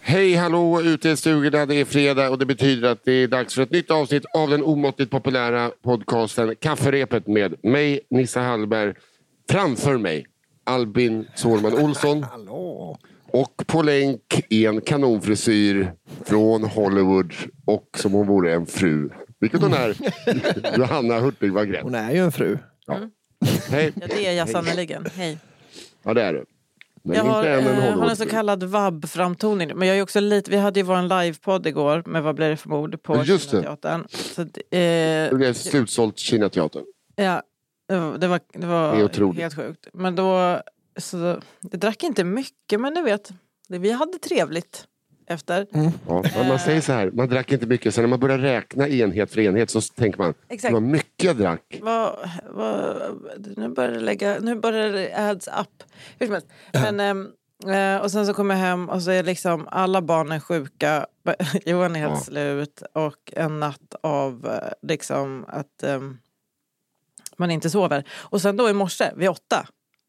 Hej hallå ute i stugorna. Det är fredag och det betyder att det är dags för ett nytt avsnitt av den omåttligt populära podcasten Kafferepet med mig Nissa Hallberg. Framför mig Albin Sårman Olsson. Hallå. Och på länk i en kanonfrisyr från Hollywood och som hon vore en fru. Vilket hon är. Johanna Hurtig Wagrell. Hon är ju en fru. Hej. Ja, det är jag sannerligen. Hej. Ja det är du. Men Jag har, eh, har en så kallad vab-framtoning. Men jag är också lite, vi hade ju vår livepodd igår med Vad blir det för mord på Ja, just det. Kinateatern. Så, att, Det eh, blev slutsålt Kinateatern. ja, det var, det var, det helt sjukt. Men då, så, jag drack inte mycket men du vet, det, vi hade trevligt efter. Ja, men man säger så här, man drack inte mycket. Sen när man börjar räkna enhet för enhet så tänker man, Exakt. det var mycket jag drack. Vad, vad, nu börjar det lägga, nu börjar det adds up. Hur som helst. Men, ehm, eh, och sen så kommer jag hem och så är liksom alla barnen sjuka. Johan är helt Ja. slut och en natt av eh, liksom att man inte sover. Och sen då i morse vid åtta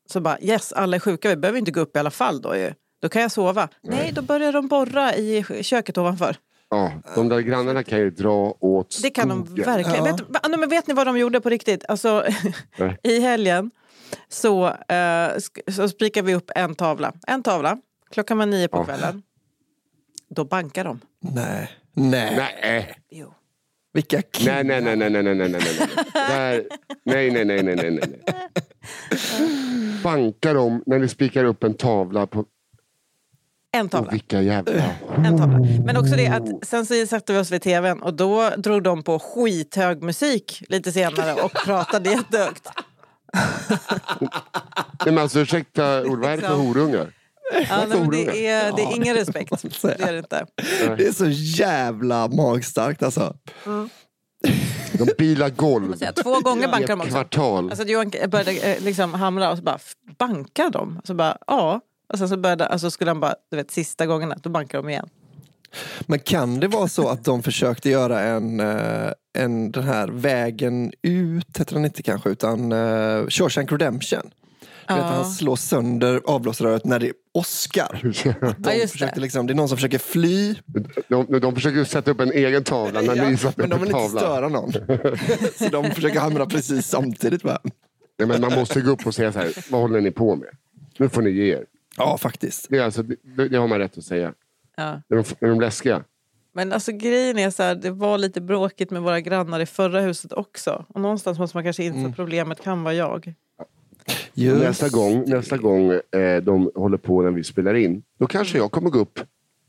så bara yes alla är sjuka, vi behöver inte gå upp i alla fall då ju. Då kan jag sova. Nej, då börjar de borra i köket ovanför. Ja, de där grannarna kan ju dra åt Det kan de skogen. verkligen. Ja. Vet, men vet ni vad de gjorde på riktigt? Alltså. I helgen så, eh, så spikade vi upp en tavla. En tavla. Klockan var nio på Ja. kvällen. Då bankar de. Nej. Nej. Nej. Jo. Vilka killar. Nej, nej, nej, nej, nej, nej, nej, nej. nej, nej, nej, nej, nej, nej. Banka dem när ni spikar upp en tavla på en tavla. Och vilka jävla... En tavla. Men också det att sen så satte vi oss vid tvn och då drog de på skithög musik lite senare och pratade jättehögt. Nej men alltså ursäkta, vad är det för horungar? Ja, nej, men det, är, det är ingen respekt. Det är det inte. Det är så jävla magstarkt alltså. De bilar golv Så, två gånger bankar de också. kvartal. Alltså Johan började eh, liksom hamra och så bara, "F- bankar de? Så bara, ja. Och sen så började, alltså skulle han bara, du vet sista gångerna, då bankar de igen. Men kan det vara så att de försökte göra en, eh, en den här vägen ut, heter den inte kanske, utan uh, Shawshank Redemption. Du vet, Ja. han slår sönder avblåsröret när det åskar. De Ja, det. liksom, det är någon som försöker fly, De, de försöker sätta upp en egen tavla när Ja, ni satte men de vill inte störa någon. så de försöker hamra precis samtidigt. Va? Nej, men man måste gå upp och säga så här, vad håller ni på med? Nu får ni ge er. Ja, faktiskt. Det, är alltså, det, det har man rätt att säga. Ja. Är de, är de läskiga? Men alltså grejen är så här, det var lite bråkigt med våra grannar i förra huset också. Och någonstans måste man kanske inse Mm. att problemet kan vara jag. Just. Nästa gång, nästa gång eh, de håller på när vi spelar in, då kanske jag kommer gå upp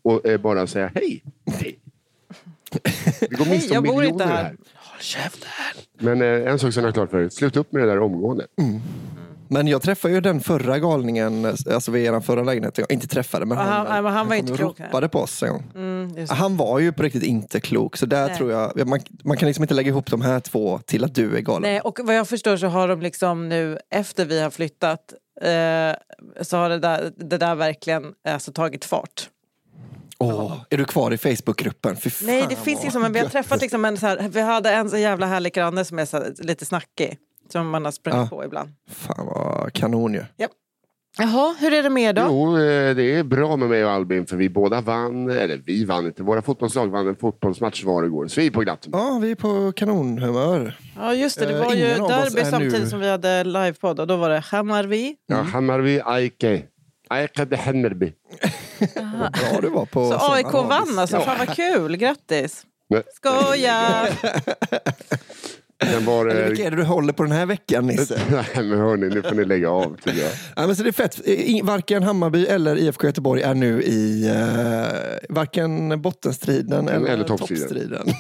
och eh, bara säga hej. hej. Vi går miste om jag bor inte miljoner här. här. Men eh, en sak som jag är klar för, sluta upp med det där omgående. Men jag träffade ju den förra galningen, alltså vid er förra lägenhet. Jag inte träffade, men han- nej, men han var inte klok, ropade på oss en gång. Mm. Han var ju på riktigt inte klok, så där Nej. tror jag, man, man kan liksom inte lägga ihop de här två till att du är galen. Nej, och vad jag förstår så har de liksom nu efter vi har flyttat eh, så har det där, det där verkligen alltså, tagit fart. Åh, är du kvar i Facebookgruppen? Nej det finns liksom, men vi har träffat liksom en så här, vi hade en så jävla härlig granne som är så här, lite snackig. Som man har sprungit Ja. på ibland. Fan vad kanon ju. Jaha, hur är det med er då? Jo, eh, det är bra med mig och Albin för vi båda vann, eller vi vann inte, våra fotbollslag vann en fotbollsmatch var igår. Så vi är på glatt. Ja, vi är på kanonhumör. Ja just det, det Eh, var ju av oss derby samtidigt nu- som vi hade livepodd och då var det Hammarby. Ja, Hammarby, Aike. Aike de Hammarby. Vad bra du var på Så AIK vann alltså, fan vad kul, grattis! Skoja! Den var... Eller eh, Vilka är det du håller på den här veckan Nisse? Nej men hörni, nu får ni lägga av tycker jag. Ja, men så det är fett. Varken Hammarby eller IFK Göteborg är nu i uh, varken bottenstriden eller, Eller toppstriden. toppstriden.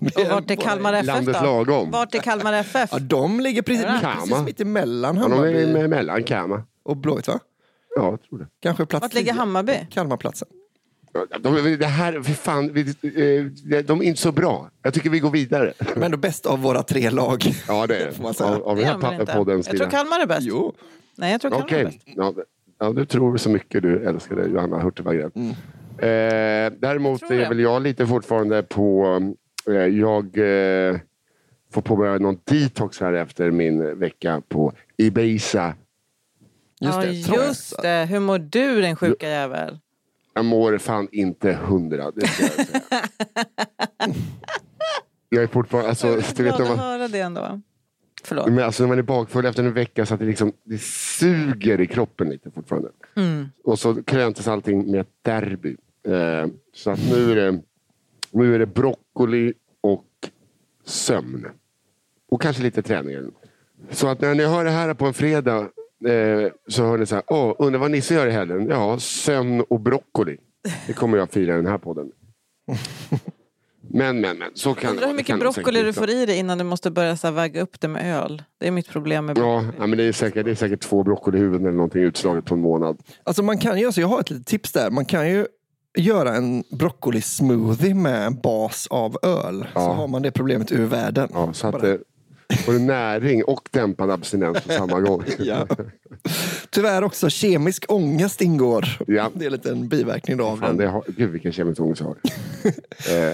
Och vart är Kalmar FF Landet då? lagom. Vart är Kalmar FF? Ja, de ligger precis, precis mitt emellan Ja, de Hammarby är mellan Kama. och Blåvitt va? Ja, jag tror det. Kanske plats Vart ligger 10. Hammarby? Kalmarplatsen. De, det här, för fan, eh, de är inte så bra. Jag tycker vi går vidare. Men ändå bäst av våra tre lag. Ja, det är Får man det. säga. Av, av Det den är här Jag tror Kalmar är bäst. Jo. Nej, jag tror Kalmar är Okej, bäst. ja, Ja, du tror så mycket du älskade Johanna Hurtig-Wagrell. Mm. Eh, däremot är det. väl jag lite fortfarande på... Eh, jag eh, får påbörja någon detox här efter min vecka på Ibiza. Just ja, det, just det. Hur mår du din sjuka jävel? Jag mår fan inte hundra, det ska jag säga. jag är fortfarande... Alltså, jag du är vet, glad att man, höra det ändå. Förlåt. men alltså, när man är bakfull efter en vecka så att det, liksom, det suger i kroppen lite fortfarande. Mm. Och så kröntes allting med ett derby. Eh, så att nu är, det, nu är det broccoli och sömn. Och kanske lite träning. Så att när ni hör det här på en fredag eh, så hör ni så här, åh, undrar vad Nisse gör i helgen? Ja, sömn och broccoli. Det kommer jag fira i den här podden. Men, men, men. Så kan Undrar hur mycket broccoli du får i dig innan du måste börja så här väga upp det med öl. Det är mitt problem med Ja, broccoli. ja, men det är, säkert, det är säkert två broccolihuvuden eller någonting utslaget på en månad. Alltså man kan ju, så jag har ett litet tips där. Man kan ju göra en broccoli-smoothie med en bas av öl. Så Ja. har man det problemet ur världen. Ja, så att Bara- får näring och dämpad abstinens på samma gång. Ja. Tyvärr också kemisk ångest ingår. Ja. Det är lite en biverkning då av Fan, den. har, gud vilken kemisk ångest jag har.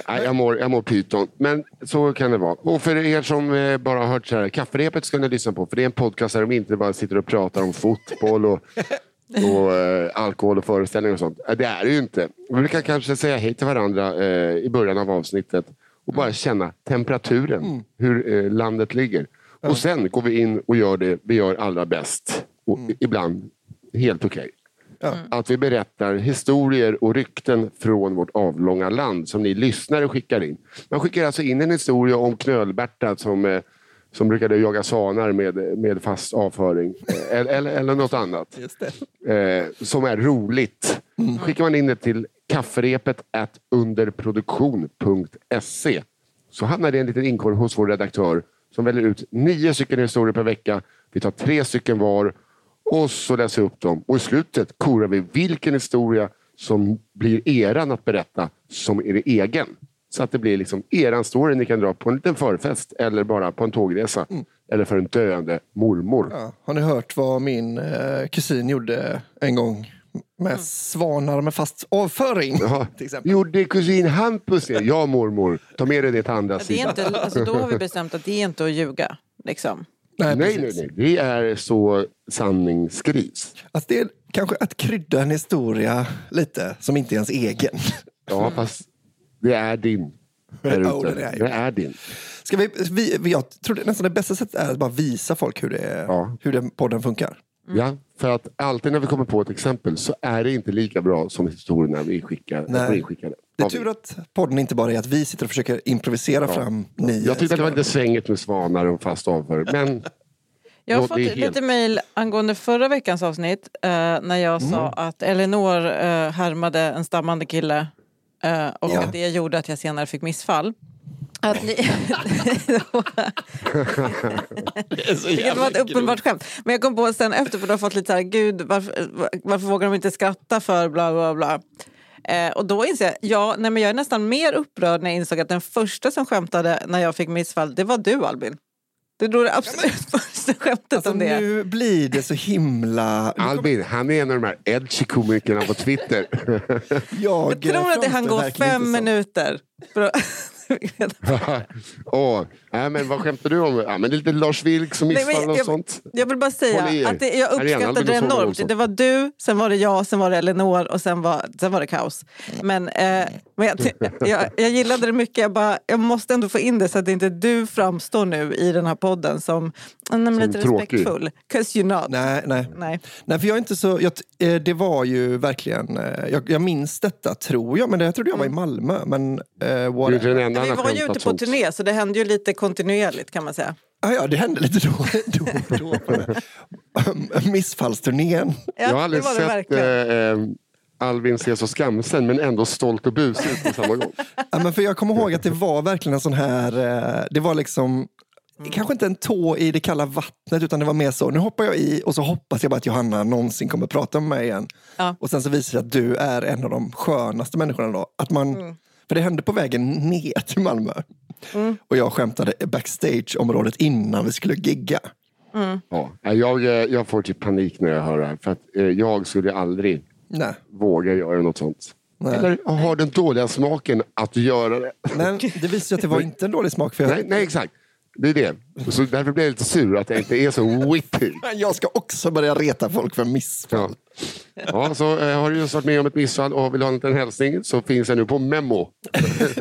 eh, jag, mår, jag mår pyton. Men så kan det vara. Och för er som eh, bara har hört så här, kafferepet ska ni lyssna på. För det är en podcast där de inte bara sitter och pratar om fotboll och, och eh, alkohol och föreställningar och sånt. Eh, det är det ju inte. Vi brukar kanske säga hej till varandra eh, i början av avsnittet och bara känna temperaturen, hur eh, landet ligger. Och sen går vi in och gör det vi gör allra bäst. Och i- ibland helt okej. Att vi berättar historier och rykten från vårt avlånga land som ni lyssnare skickar in. Man skickar alltså in en historia om Knölberta som, eh, som brukade jaga svanar med, med fast avföring. Eh, Eller, eller, eller något annat eh, som är roligt. skickar man in det till kafferepet underproduktion.se så hamnar det en liten inkorg hos vår redaktör som väljer ut nio stycken historier per vecka. Vi tar tre stycken var och så läser vi upp dem. Och i slutet korar vi vilken historia som blir eran att berätta som er egen. Så att det blir liksom eran story ni kan dra på en liten förfest eller bara på en tågresa. Eller för en döende mormor. Ja. Har ni hört vad min eh, kusin gjorde en gång med svanar med fast avföring? Ja. Till exempel. Gjorde kusin Hampus det? Ja mormor, ta med dig det till andra Men Det är sidan. inte, alltså, då har vi bestämt att det är inte att ljuga. Liksom. Nej, Nej, nej, nej. Det är så sanning skrivs. Alltså det är kanske att krydda en historia lite som inte är ens egen. Ja, fast det är din. Där Ja, ute. det är din. Ska vi, vi, jag tror det, nästan det bästa sättet är att bara visa folk hur, det, Ja. hur den podden funkar. Ja, för att alltid när vi kommer på ett exempel så är det inte lika bra som historierna vi skickar. Nej. Nej. Skickade. Det är tur att podden inte bara är att vi sitter och försöker improvisera fram nio. Jag tyckte att det var lite svänget med svanar och fast avföring. Men Jag har Ja, fått helt- lite mejl angående förra veckans avsnitt eh, när jag sa Mm. att Elinor eh, härmade en stammande kille och Ja. att det gjorde att jag senare fick missfall. Att ni... Vilket var ett uppenbart skämt. Men jag kom på sen efter för du har fått lite så här, gud varför, varför vågar de inte skratta för bla bla bla. Eh, och då inser jag, ja, nej, men jag är nästan mer upprörd när jag insåg att den första som skämtade när jag fick missfall, det var du Albin. Du drog det absolut första skämtet Alltså, om det. nu blir det så himla... Albin, han är en av de här edgy komikerna på Twitter. Jag, Jag tror att det han går fem minuter. Åh, nej, men vad skämtar du om? Ja, men det är lite Lars Vilks och missfall och jag- sånt. Jag vill bara säga att det, jag uppskattade det enormt. Det var du, sen var det jag, sen var det Elinor och sen var, sen var det kaos. Men, eh, men jag, jag, jag gillade det mycket. Jag, bara, jag måste ändå få in det så att inte du framstår nu i den här podden som, som lite tråkig. respektfull. 'Cause you're not. Nej, nej. Nej. Nej, för jag är inte så... Jag, eh, det var ju verkligen... eh, Jag, jag minns detta, tror jag, men det, jag trodde jag var i Malmö. Men, eh, Men vi var ju ute på turné så det hände ju lite kontinuerligt kan man säga. ah, ja, det hände lite då, då, då på det. Missfallsturnén. Ja, jag har det aldrig var det sett eh, eh, Albin se så skamsen men ändå stolt och busig ut på samma gång. Ja, men för jag kommer ihåg att det var verkligen en sån här... eh, Det var liksom... Kanske inte en tå i det kalla vattnet utan det var mer så, nu hoppar jag i och så hoppas jag bara att Johanna någonsin kommer prata med mig igen. Ja. Och sen så visar det sig att du är en av de skönaste människorna då. Att man, För det hände på vägen ner till Malmö. Och jag skämtade backstage-området innan vi skulle gigga. Ja, jag, eh, jag får typ panik när jag hör det här. För att eh, jag skulle aldrig Nej. våga göra något sånt. Nej. Eller har den dåliga smaken att göra det. Men det visar sig att det var inte en dålig smak. För jag, Nej, nej exakt. Det är det. Så därför blir jag lite sur att jag inte är så witty. jag ska också börja reta folk för missfall. Ja. Ja, så eh, har du just varit med om ett missfall och vill ha en liten hälsning så finns jag nu på Memo.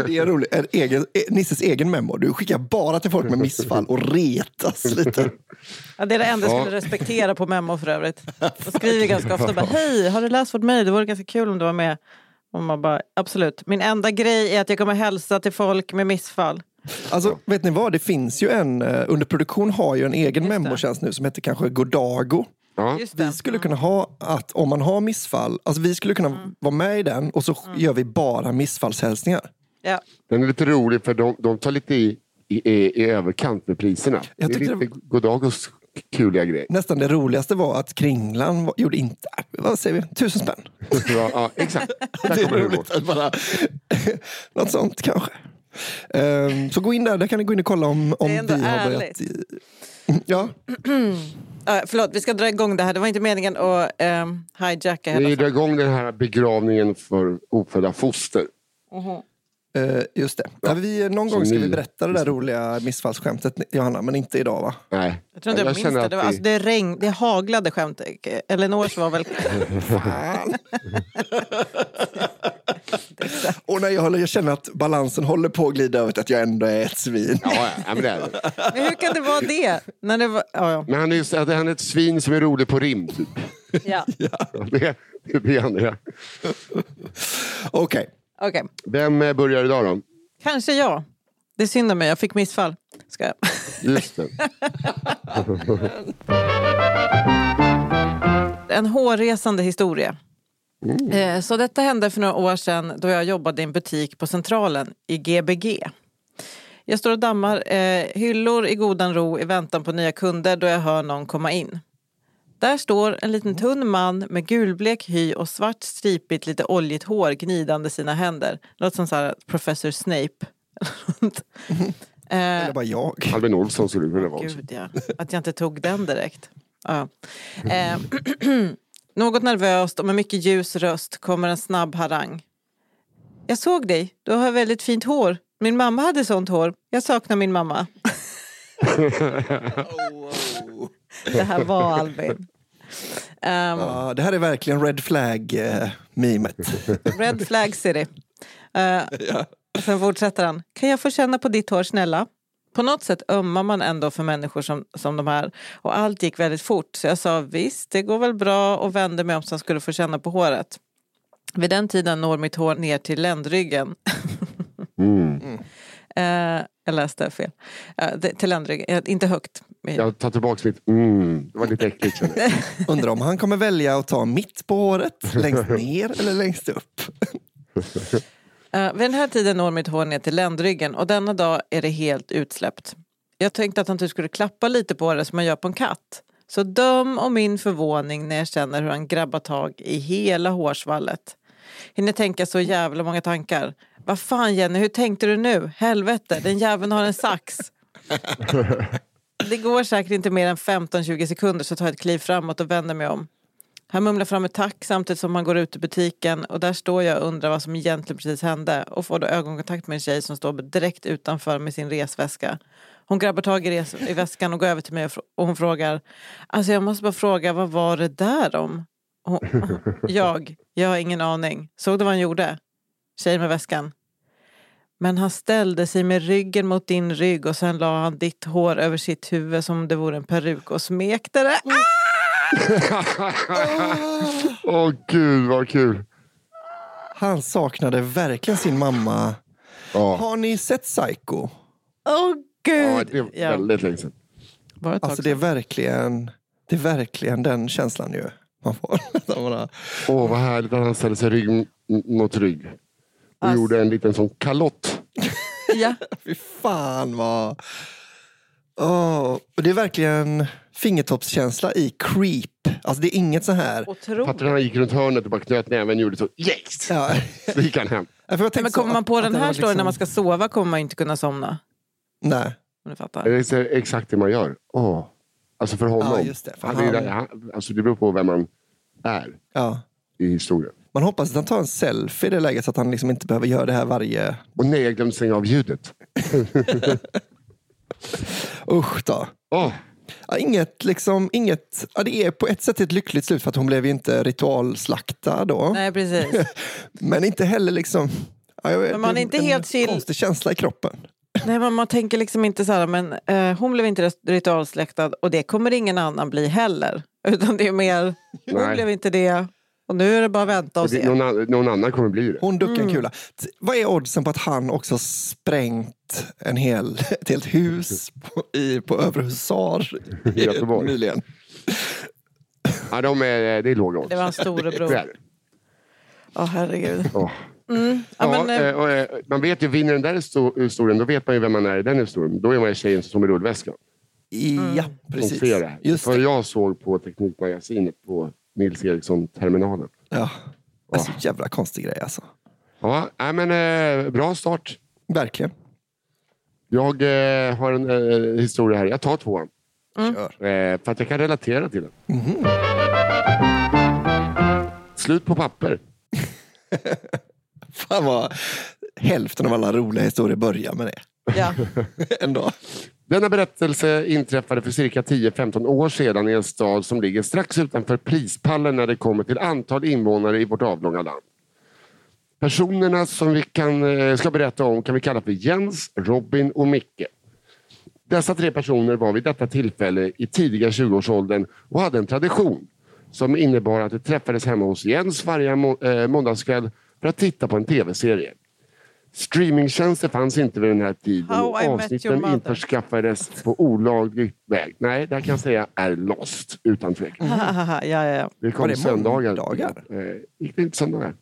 Det är roligt. En egen, eh, Nisses egen memo. Du skickar bara till folk med missfall och retas lite. Ja, det är det enda jag Ja. skulle respektera på Memo för övrigt. Jag skriver ganska ofta bara, hej, har du läst vårt mejl? Det vore ganska kul om du var med. Och man bara, absolut. Min enda grej är att jag kommer hälsa till folk med missfall. Alltså, vet ni vad? Det finns ju en, eh, under produktion har ju en egen det. memotjänst nu som heter kanske Godago. Ja. Det. Vi skulle kunna ha att om man har missfall, alltså vi skulle kunna Mm. vara med i den och så gör vi bara missfallshälsningar. Ja. Den är lite rolig för de, de tar lite i, i, i, i överkant med priserna. Jag det är lite Godagos kuliga grej. Nästan det roligaste var att Kringlan var, gjorde inte, vad säger vi, tusen spänn. Ja, ja, exakt. Det är kommer det roligt att bara, något sånt kanske. Ehm, så gå in där, där kan ni gå in och kolla om, om Det är ändå vi har börjat. Ja, Uh, förlåt, vi ska dra igång det här. Det var inte meningen att um, hijacka Vi drar igång den här begravningen för ofödda foster. eh, just det. Ja, vi, någon gång ska vi berätta det där roliga missfallsskämtet Johanna, men inte idag va? Nej, Jag tror inte jag, minns känner det. att Det, var, alltså, det, regn, det haglade skämt. Elinors var väl... Fan. och när jag, håller, jag känner att balansen håller på att glida över till att jag ändå är ett svin. Ja, ja, ja, men det är det. Men hur kan det vara det? När det var... Ja, ja. Men han är, han är ett svin som är rolig på rim. Typ. ja. Ja, Det, det det han är. Okej, Okej, Vem eh, börjar idag då? kanske jag. Det är synd om mig, jag fick missfall. Ska jag? Just det. En hårresande historia. Eh, Så detta hände för några år sedan då jag jobbade i en butik på Centralen i Gbg. Jag står och dammar eh, hyllor i godan ro i väntan på nya kunder då jag hör någon komma in. Där står en liten tunn man med gulblek hy och svart stripigt lite oljigt hår gnidande sina händer. Låter som så här Professor Snape. eh, eller bara jag. Albin Olsson skulle det kunna vara också. Gud ja, att jag inte tog den direkt. Ja. Eh, något nervöst och med mycket ljus röst kommer en snabb harang. Jag såg dig, du har väldigt fint hår. Min mamma hade sånt hår. Jag saknar min mamma. Det här var Albin. Ehm, Ja, det här är verkligen red flag-mimet. Red Flag City. Uh, Sen fortsätter han. Kan jag få känna på ditt hår snälla? På något sätt ömmar man ändå för människor som, som de här. Och allt gick väldigt fort. Så jag sa visst, det går väl bra och vände mig om så han skulle få känna på håret. Vid den tiden når mitt hår ner till ländryggen. Mm. Eh, jag läste fel. Eh, det, till ländryggen, Eh, inte högt. Jag tar tillbaka mitt mm. Det var lite äckligt. Undrar om han kommer välja att ta mitt på håret, längst ner eller längst upp. Uh, vid den här tiden når mitt hår ner till ländryggen och denna dag är det helt utsläppt. Jag tänkte att han typ skulle klappa lite på det som man gör på en katt. Så döm om min förvåning när jag känner hur han grabbar tag i hela hårsvallet. Hinner tänka så jävla många tankar. Vad fan Jenny, hur tänkte du nu? Helvete, den jäveln har en sax. Det går säkert inte mer än 15-20 sekunder så tar jag ett kliv framåt och vänder mig om. Han mumlar fram ett tack samtidigt som han går ut ur butiken och där står jag och undrar vad som egentligen precis hände och får då ögonkontakt med en tjej som står direkt utanför med sin resväska. Hon grabbar tag i, res- i väskan och går över till mig och, fr- och hon frågar Alltså jag måste bara fråga, vad var det där om? Hon, jag, jag har ingen aning. Såg du vad han gjorde? Tjejen med väskan. Men han ställde sig med ryggen mot din rygg och sen la han ditt hår över sitt huvud som om det vore en peruk och smekte det. Mm. Åh gud vad kul. Han saknade verkligen sin mamma. Ja, Har ni sett Psycho? Åh ja gud! det är Ja, väldigt länge sedan. Alltså det är verkligen, det är verkligen den känslan ju man får. Åh vad härligt att han ställde sig rygg mot rygg. Och Alltså- gjorde en liten sån kalott. Ja, Fy fan vad... Åh, och det är verkligen fingertoppskänsla i creep. Alltså det är inget så här... Fattar när han gick runt hörnet och bara knöt näven och gjorde så yes! Ja. Så gick han hem. För jag tänkte Men kommer man på att den här storyn när liksom- man ska sova kommer man inte kunna somna. Nej. Om du fattar. Det är exakt det man gör. Åh. Alltså för honom. Ja, just det, för han, är han- där- han, alltså det beror på vem man är Ja. i historien. Man hoppas att han tar en selfie i det läget så att han liksom inte behöver göra det här varje... Och nej, jag glömde stänga av ljudet. Usch då. Åh, Ja, inget, liksom, inget, ja, det är på ett sätt ett lyckligt slut för att hon blev ju inte ritualslaktad då. Nej, precis. Men inte heller liksom... Ja, jag Men man är inte en helt chill. konstig känsla i kroppen. Nej, men man tänker liksom inte så här, men eh, hon blev inte ritualsläktad och det kommer ingen annan bli heller. Utan det är mer, hon Nej. blev inte det och nu är det bara att vänta och se. någon, an- någon annan kommer bli det. Hon duckar Mm. en kula. T- Vad är oddsen på att han också sprängt en hel, ett helt hus på, i, på Övre Husar I Göteborg. nyligen? Ja, de är, det är låga odds. Det var en storebror. Det är det. Åh herregud. Mm. Ja, Ja, men, eh, eh, och, eh, man vet ju, vinner den där histo- historien, då vet man ju vem man är i den historien. Då är man ju tjejen som med rullväskan. Mm. Ja, Som precis. ser det här. Just För det. jag såg på Teknikmagasinet på Nils Eriksson-terminalen. Ja. Det är så jävla konstig grej alltså. Ja, nej, men eh, bra start. Verkligen. Jag eh, har en eh, historia här. Jag tar tvåan. Kör. Eh, för att jag kan relatera till den. Mhm. Slut på papper. Fan vad hälften av alla roliga historier börjar med det. ja. Ändå. Denna berättelse inträffade för cirka 10-15 år sedan i en stad som ligger strax utanför prispallen när det kommer till antal invånare i vårt avlånga land. Personerna som vi kan, eh, ska berätta om kan vi kalla för Jens, Robin och Micke. Dessa tre personer var vid detta tillfälle i tidiga 20-årsåldern och hade en tradition som innebar att de träffades hemma hos Jens varje må- eh, måndagskväll för att titta på en tv-serie. Streamingtjänster fanns inte vid den här tiden How och avsnitten införskaffades på olaglig väg. Nej, det här kan jag säga är lost utan tvekan. ja, ja, ja. Det kom Var det söndagar. måndagar? Eh, gick det inte söndagar?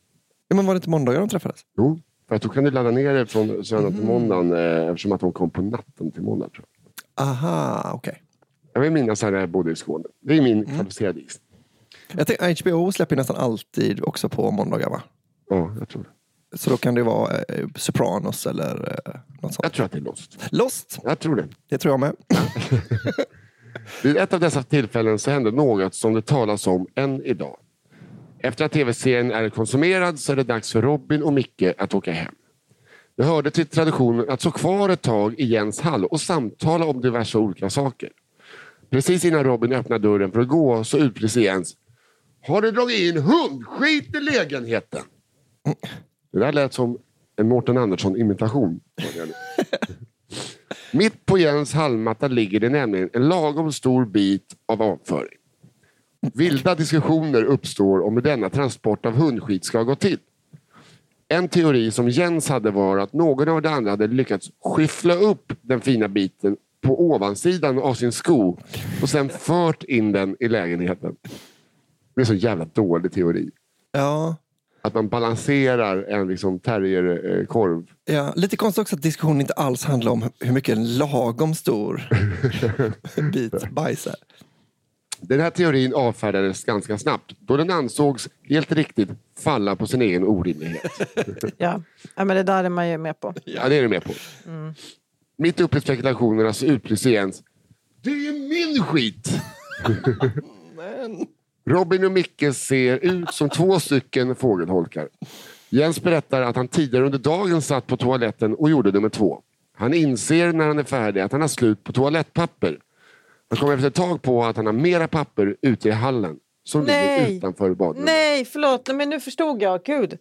Ja, men var det inte måndagar de träffades? Jo, för att då kan du ladda ner det från söndag till måndag eh, eftersom att de kom på natten till måndag. Tror jag. Aha, okej. Jag vill minnas att jag bodde i Skåne. Det är min kvalificerade gissning. HBO släpper nästan alltid också på måndagar va? Ja, jag tror det. Så då kan det vara eh, Sopranos eller eh, något sånt. Jag tror att det är Lost. Lost, Jag tror det. det tror jag med. Vid ett av dessa tillfällen så hände något som det talas om än idag. Efter att tv-serien är konsumerad så är det dags för Robin och Micke att åka hem. Det hörde till traditionen att stå kvar ett tag i Jens hall och samtala om diverse olika saker. Precis innan Robin öppnar dörren för att gå så utbrister Jens. Har du dragit in hundskit i lägenheten? Det där lät som en Mårten Andersson-imitation. Mitt på Jens hallmatta ligger det nämligen en lagom stor bit av avföring. Vilda diskussioner uppstår om hur denna transport av hundskit ska gå till. En teori som Jens hade var att någon av de andra hade lyckats skyffla upp den fina biten på ovansidan av sin sko och sen fört in den i lägenheten. Det är så jävla dålig teori. Ja, Att man balanserar en liksom terrierkorv. ja. Lite konstigt också att diskussionen inte alls handlar om hur mycket en lagom stor bit bajs är. Den här teorin avfärdades ganska snabbt då den ansågs helt riktigt falla på sin egen orimlighet. Ja. ja, men det där är man ju med på. Ja, det är du med på. Mitt uppe i spekulationerna så utbrister Jens. Det är min skit! Robin och Micke ser ut som två stycken fågelholkar. Jens berättar att han tidigare under dagen satt på toaletten och gjorde nummer två. Han inser när han är färdig att han har slut på toalettpapper. Han kommer efter ett tag på att han har mera papper ute i hallen som Nej. ligger utanför badrummet. Nej, förlåt, men nu förstod jag. Gud.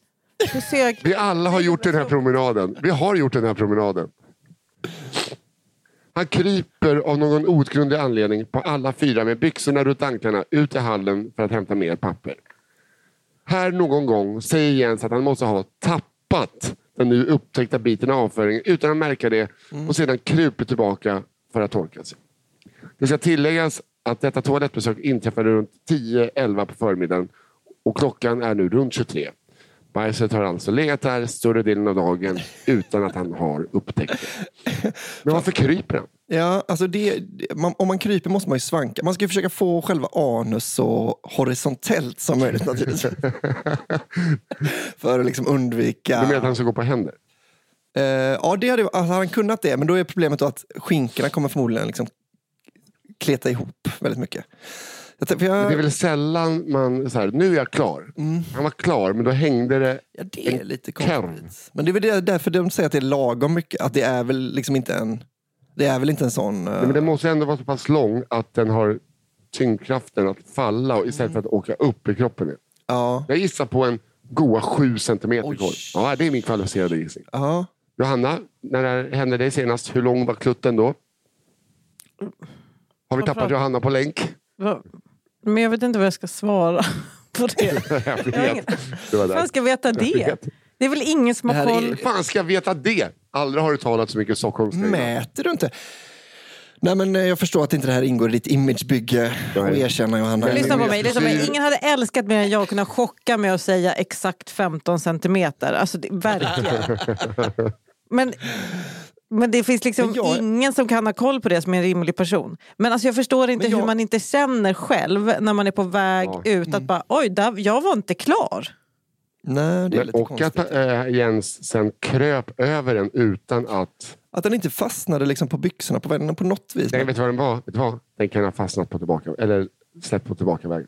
Seg... Vi alla har gjort den här promenaden. Vi har gjort den här promenaden. Han kryper av någon outgrundlig anledning på alla fyra med byxorna runt anklarna ut i hallen för att hämta mer papper. Här någon gång säger Jens att han måste ha tappat den nu upptäckta biten av avföringen utan att märka det och sedan kryper tillbaka för att torka sig. Det ska tilläggas att detta toalettbesök inträffade runt 10-11 på förmiddagen och klockan är nu runt 23. Bajset har alltså legat där större delen av dagen utan att han har upptäckt det. Men varför kryper han? Ja, alltså det, man, om man kryper måste man ju svanka. Man ska ju försöka få själva anus så horisontellt som möjligt naturligtvis. För att liksom undvika... Du menar att han ska gå på händer? Eh, ja, det hade, alltså, han kunnat det, men då är problemet att skinkorna kommer förmodligen liksom kleta ihop väldigt mycket. Det är väl sällan man, så här, nu är jag klar. Mm. Han var klar, men då hängde det. ja, det är en lite konstigt. Men det är väl det- därför de säger att det är lagom mycket. Att det är väl liksom inte en... Det är väl inte en sån... eh, Nej, men den måste ändå vara så pass lång att den har tyngdkraften att falla och istället för att åka upp i kroppen. igen. Ja. Jag gissar på en goa sju centimeter korv. Ja, det är min kvalificerade gissning. ja. Johanna, när det hände dig senast, hur lång var klutten då? Har vi tappat Johanna på länk? Va? Men jag vet inte vad jag ska svara på det. jag vet. ingen- Det var fan ska jag veta det? Det är väl ingen som har är- koll? Hur fan ska jag veta det? Aldrig har du talat så mycket stockholmska. Mäter du inte? Nej men eh, jag förstår att inte det här ingår i ditt imagebygge och erkänna Johanna. Lyssna på jag mig, lyssna på mig. Ingen hade älskat mer än jag att kunna chocka med att säga exakt 15 centimeter. Alltså, det, verkligen. Men, men det finns liksom jag- ingen som kan ha koll på det som är en rimlig person. Men alltså, jag förstår inte jag- hur man inte känner själv när man är på väg Ja. ut att bara oj, där, jag var inte klar. Nej, det är Men, lite och konstigt. att äh, Jens sen kröp över den utan att... Att den inte fastnade liksom på byxorna på vägen på något vis. Nej, vet du vad den var? Vet du vad? Den kan ha fastnat på tillbaka, eller släppt på tillbakavägen.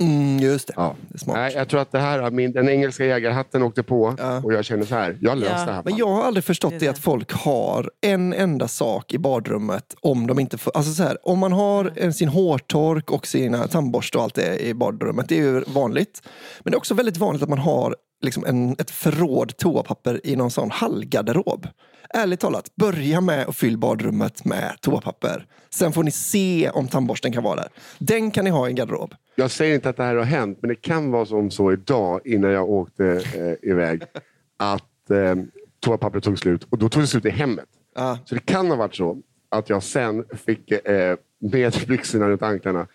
Mm, just det. Ja. det är smart. Nej, jag tror att det här, min, den engelska jägarhatten åkte på Ja. och jag känner så här, jag löser Ja. det här. Men jag har aldrig förstått Det det det. att folk har en enda sak i badrummet om de inte får, alltså så här, om man har en, sin hårtork och sina tandborste och allt det i badrummet, det är ju vanligt. Men det är också väldigt vanligt att man har liksom en, ett förråd toapapper i någon sån hallgarderob. Ärligt talat, börja med att fylla badrummet med toapapper. Sen får ni se om tandborsten kan vara där. Den kan ni ha i en garderob. Jag säger inte att det här har hänt, men det kan vara som så idag innan jag åkte eh, iväg att eh, toapappret tog slut och då tog det slut i hemmet. Ja. Så det kan ha varit så att jag sen fick eh, med byxorna runt anklarna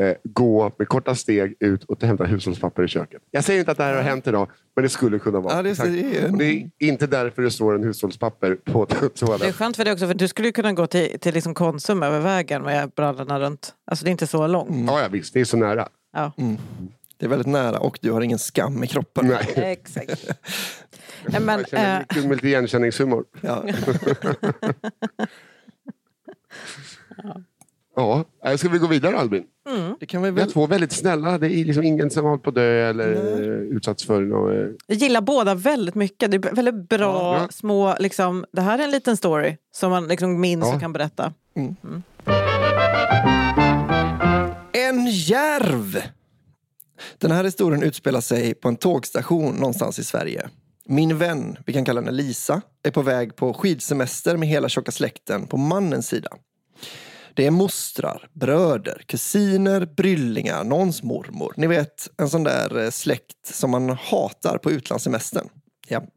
eh, gå med korta steg ut och hämta hushållspapper i köket. Jag säger inte att det här har hänt idag, men det skulle kunna vara. Ja, det är- det är inte därför det står en hushållspapper på Det är toaletten. skönt för dig också, för du skulle kunna gå till, till liksom Konsum över vägen med brallorna runt. Alltså det är inte så långt. Ja, ja, visst, det är så nära. Ja. Det är väldigt nära och du har ingen skam i kroppen. Nej. Exakt. Nej, men, jag känner mycket med lite igenkänningshumor. Ja. Ja, äh, ska vi gå vidare Albin? Det kan vi Vi har väl... två väldigt snälla. Det är liksom ingen som har hållit på att dö eller eh, utsatts för något. eh, Jag gillar båda väldigt mycket. Det är väldigt bra Ja. små... Liksom, det här är en liten story som man liksom minns Ja. och kan berätta. En järv! Den här historien utspelar sig på en tågstation någonstans i Sverige. Min vän, vi kan kalla henne Lisa, är på väg på skidsemester med hela tjocka släkten på mannens sida. Det är mostrar, bröder, kusiner, bryllingar, någons mormor. Ni vet, en sån där eh, släkt som man hatar på utlandssemestern. Ja.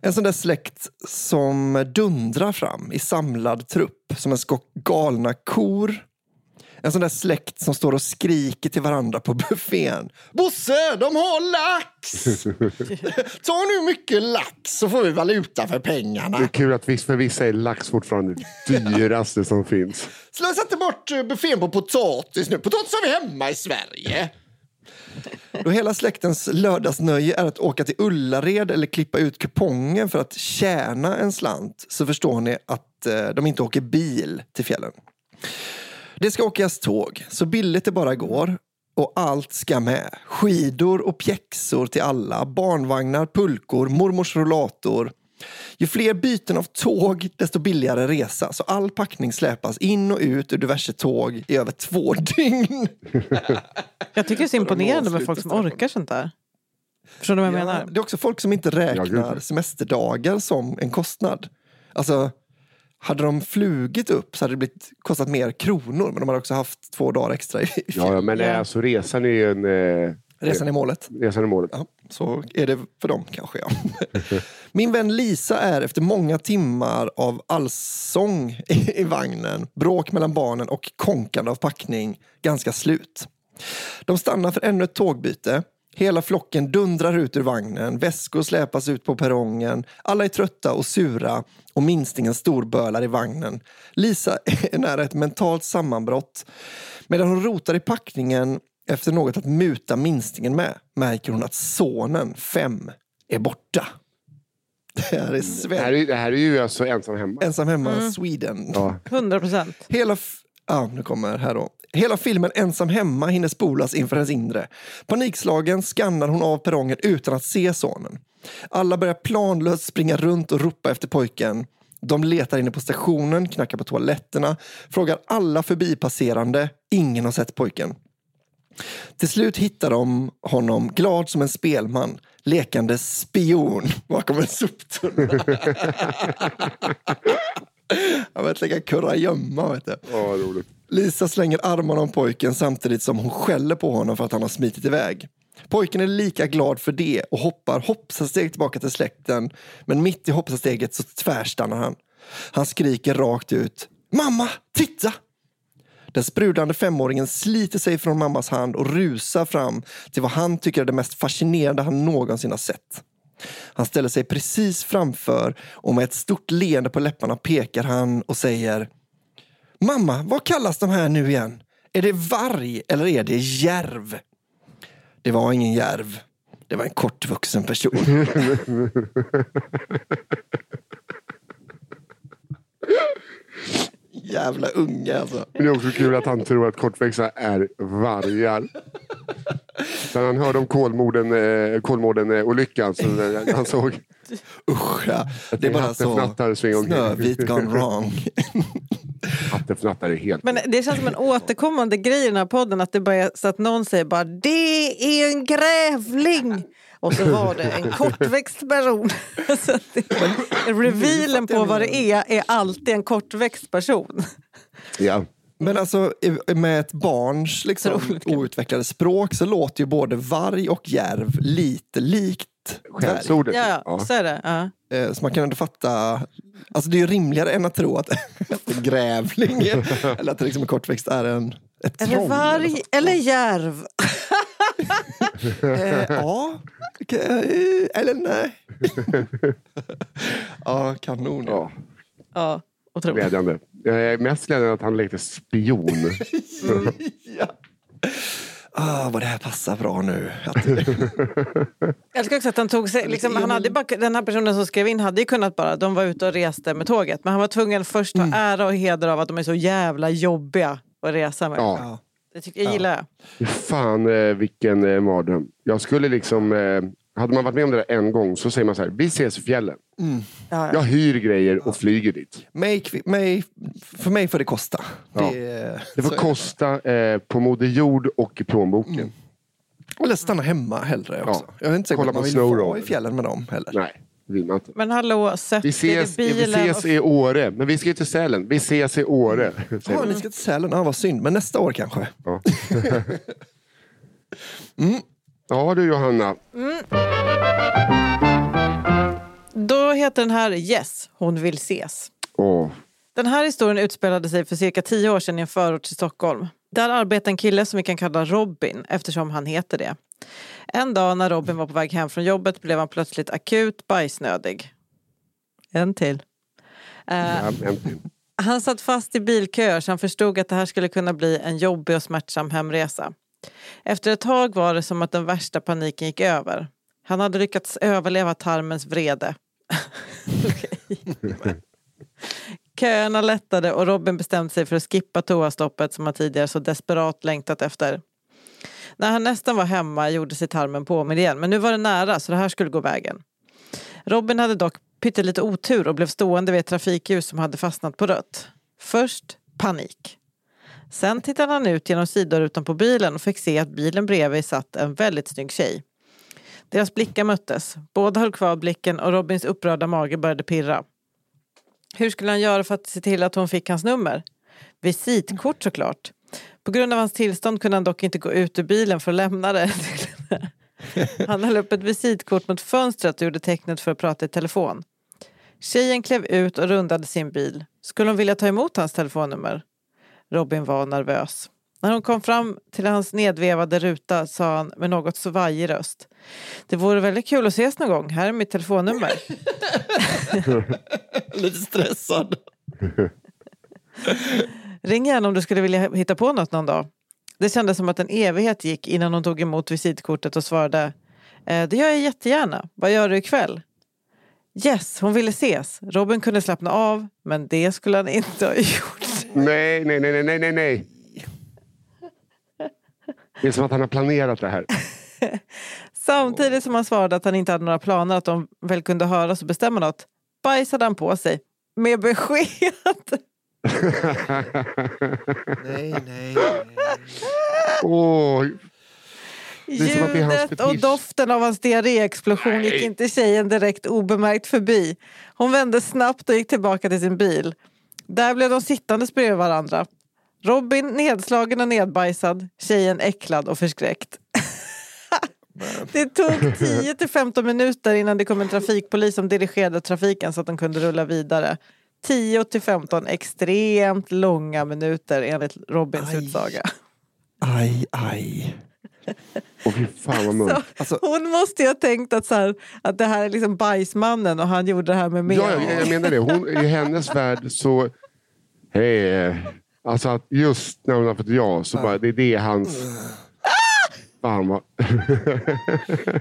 En sån där släkt som dundrar fram i samlad trupp som en skock galna kor en sån där släkt som står och skriker till varandra på buffén. Bosse, de har lax! Ta nu mycket lax så får vi valuta för Det pengarna. är kul att för vissa är lax fortfarande det dyraste som finns. Slösa inte bort eh, buffén på potatis nu. Potatis har vi hemma i Sverige. Då hela släktens lördagsnöje är att åka till Ullared eller klippa ut kupongen för att tjäna en slant så förstår ni att eh, de inte åker bil till fjällen. Det ska åkas tåg, så billigt det bara går. Och allt ska med. Skidor och pjäxor till alla. Barnvagnar, pulkor, mormors rollator. Ju fler byten av tåg, desto billigare resa. Så all packning släpas in och ut ur diverse tåg i över två dygn. Jag tycker det är så imponerande med folk som orkar sånt där. Förstår du vad jag Ja, menar? det är också folk som inte räknar semesterdagar som en kostnad. Alltså, hade de flugit upp så hade det blivit, kostat mer kronor, men de hade också haft två dagar extra i i Ja, men ja. alltså resan är ju en... Eh, resan i målet. resan är målet. Ja, så är det för dem kanske. Ja. Min vän Lisa är efter många timmar av allsång i, i vagnen, bråk mellan barnen och konkande av packning ganska slut. De stannar för ännu ett tågbyte. Hela flocken dundrar ut ur vagnen, väskor släpas ut på perrongen. Alla är trötta och sura och minstingen storbölar i vagnen. Lisa är nära ett mentalt sammanbrott. Medan hon rotar i packningen efter något att muta minstingen med märker hon att sonen, fem, är borta. Det här är Det här, är, det här är ju alltså ensam hemma. Ensam hemma, Sweden. Ja. 100 procent. Hela, f- nu kommer här då. Hela filmen Ensam hemma hinner spolas inför hennes inre. Panikslagen skannar hon av perrongen utan att se sonen. Alla börjar planlöst springa runt och ropa efter pojken. De letar inne på stationen, knackar på toaletterna, frågar alla förbipasserande. Ingen har sett pojken. Till slut hittar de honom glad som en spelman, lekande spion bakom en soptunna. Han vet lägga kurragömma. Vet du. Ja, roligt. Lisa slänger armarna om pojken samtidigt som hon skäller på honom för att han har smitit iväg. Pojken är lika glad för det och hoppar hoppsasteg tillbaka till släkten. Men mitt i hoppsasteget så tvärstannar han. Han skriker rakt ut. Mamma, titta! Den sprudlande femåringen sliter sig från mammas hand och rusar fram till vad han tycker är det mest fascinerande han någonsin har sett. Han ställer sig precis framför och med ett stort leende på läpparna pekar han och säger Mamma, vad kallas de här nu igen? Är det varg eller är det järv? Det var ingen järv. Det var en kortvuxen person. Jävla unge alltså. Men det är också kul att han tror att kortväxta är vargar. Sen han hörde om Kolmården, eh, Kolmården-olyckan så eh, han såg Usch ja. Det är bara så. Snövit gone wrong. Hattefnattar är helt... Men det känns som en återkommande grej i den här podden att det bara är så att någon säger bara det är en grävling. Och så var det en kortväxt person. så revealen på vad det är är alltid en kortväxt person. Ja. Men alltså med ett barns liksom, outvecklade språk så låter ju både varg och järv lite likt. Skällsordet. Ja, Ja. så är det. Ja. Eh, Så man kan ändå fatta, alltså det är ju rimligare än att tro att, en grävling eller att det liksom en kortväxt är en, ett Är troll. det varg eller järv? Eh, ja, eh, eller nej. ja, kanon. Ja, Ja, otroligt. glädjande. Jag är mest glädjande att han lekte spion. ja. Ah, vad det här passar bra nu. Att, Jag älskar också att han tog sig, liksom, han hade bara, den här personen som skrev in hade ju kunnat bara, de var ute och reste med tåget. Men han var tvungen först Mm. ha ära och heder av att de är så jävla jobbiga att resa med. Ja. Ja. Det tycker jag gillar jag. Fy Fan eh, vilken eh, mardröm. Jag skulle liksom... Eh, hade man varit med om det där en gång så säger man så här, vi ses i fjällen. Ja, ja. Jag hyr grejer och flyger dit. mig, mig, för mig får det kosta. Ja. Det, Det får kosta eh, på Moder Jord och i plånboken. Eller stanna hemma hellre också. Ja. Jag är inte säker på Kolla att man vill vara i fjällen med dem heller. Nej, det vill man inte. Men hallå, sätt Vi ses, i vi bilen. ses och- i Åre, men vi ska ju till Sälen. Vi ses i Åre. Ja, ni ska till Sälen. Ja, vad synd. Men nästa år kanske. Ja. ja du Johanna. Då heter den här Yes, hon vill ses. Åh, Den här historien utspelade sig för cirka tio år sedan i en förort till Stockholm. Där arbetar en kille som vi kan kalla Robin eftersom han heter det. En dag när Robin var på väg hem från jobbet blev han plötsligt akut bajsnödig. En till. Eh, en till. han satt fast i bilköer så han förstod att det här skulle kunna bli en jobbig och smärtsam hemresa. Efter ett tag var det som att den värsta paniken gick över. Han hade lyckats överleva tarmens vrede. Köerna lättade och Robin bestämde sig för att skippa toastoppet som han tidigare så desperat längtat efter. När han nästan var hemma gjorde sig tarmen påmind igen men nu var det nära så det här skulle gå vägen. Robin hade dock pyttelite otur och blev stående vid ett trafikljus som hade fastnat på rött. Först panik. Sen tittade han ut genom sidorutan på bilen och fick se att bilen bredvid satt en väldigt snygg tjej. Deras blickar möttes. Båda höll kvar blicken och Robins upprörda mage började pirra. Hur skulle han göra för att se till att hon fick hans nummer? Visitkort såklart. På grund av hans tillstånd kunde han dock inte gå ut ur bilen för att lämna det. Han höll upp ett visitkort mot fönstret och gjorde tecknet för att prata i telefon. Tjejen klev ut och rundade sin bil. Skulle hon vilja ta emot hans telefonnummer? Robin var nervös. När hon kom fram till hans nedvevade ruta sa han med något svajig röst. Det vore väldigt kul att ses någon gång. Här är mitt telefonnummer. Lite stressad. Ring gärna om du skulle vilja hitta på något någon dag. Det kändes som att en evighet gick innan hon tog emot visitkortet och svarade eh, Det gör jag jättegärna. Vad gör du ikväll? Yes, hon ville ses. Robin kunde slappna av, men det skulle han inte ha gjort. Nej, nej, nej, nej, nej, nej. Det är som att han har planerat det här. Samtidigt som han svarade att han inte hade några planer att de väl kunde höras och bestämma något bajsade han på sig med besked. Nej, nej, nej. Hans Ljudet och doften av hans diarréexplosion gick inte tjejen direkt obemärkt förbi. Hon vände snabbt och gick tillbaka till sin bil. Där blev de sittandes bredvid varandra. Robin nedslagen och nedbajsad, tjejen äcklad och förskräckt. Det tog 10 till 15 minuter innan det kom en trafikpolis som dirigerade trafiken så att de kunde rulla vidare. 10 till 15 extremt långa minuter enligt Robins Aj. utsaga. Aj, aj. Åh, fy fan vad mörkt. Alltså, Hon måste ju ha tänkt att, så här, att det här är liksom bajsmannen och han gjorde det här med Ja, mer. jag, jag menar det. Hon, I hennes värld så... Hej. Alltså att just när hon har fått ja så bara, det är det hans... Fan vad...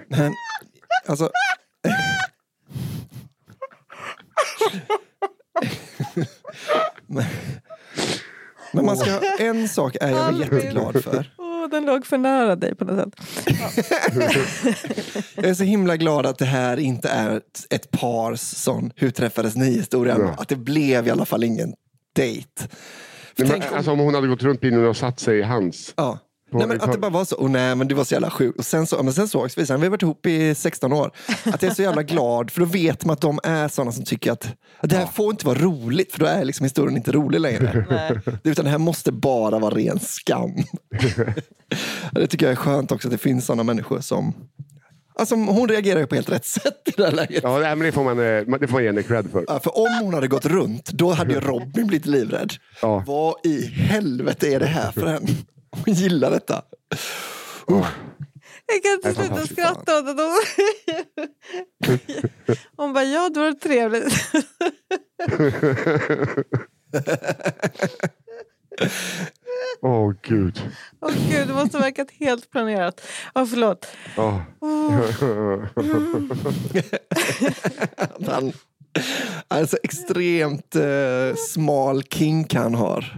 men, alltså... men, man ska, en sak är jag jätteglad för. Åh, den låg för nära dig på något sätt. Jag är så himla glad att det här inte är ett, pars sån hur träffades ni historia. Ja. Att det blev i alla fall ingen dejt. För Men, om- alltså om hon hade gått runt bilen och satt sig i hans. Ja. Nej, men att det bara var så, oh, nej men du var så jävla sjuk. Och sen, så, ja, men sen sågs vi, sen har vi varit ihop i 16 år. Att jag är så jävla glad, för då vet man att de är sådana som tycker att, att det här får inte vara roligt, för då är liksom historien inte rolig längre. Nej. Utan det här måste bara vara ren skam. det tycker jag är skönt också, att det finns sådana människor som... Alltså, hon reagerar ju på helt rätt sätt i det här läget. Ja, men det får man, eh, det får man ge henne cred för. Ja, för om hon hade gått runt, då hade ju Robin blivit livrädd. Ja. Vad i helvete är det här för en? Hon gillar detta. Jag kan inte sluta skratta åt det. Hon bara, ja det var trevligt. Åh gud. Åh gud, det måste ha verkat helt planerat. Ja, förlåt. Ja. Han, alltså extremt eh, smal kink han har.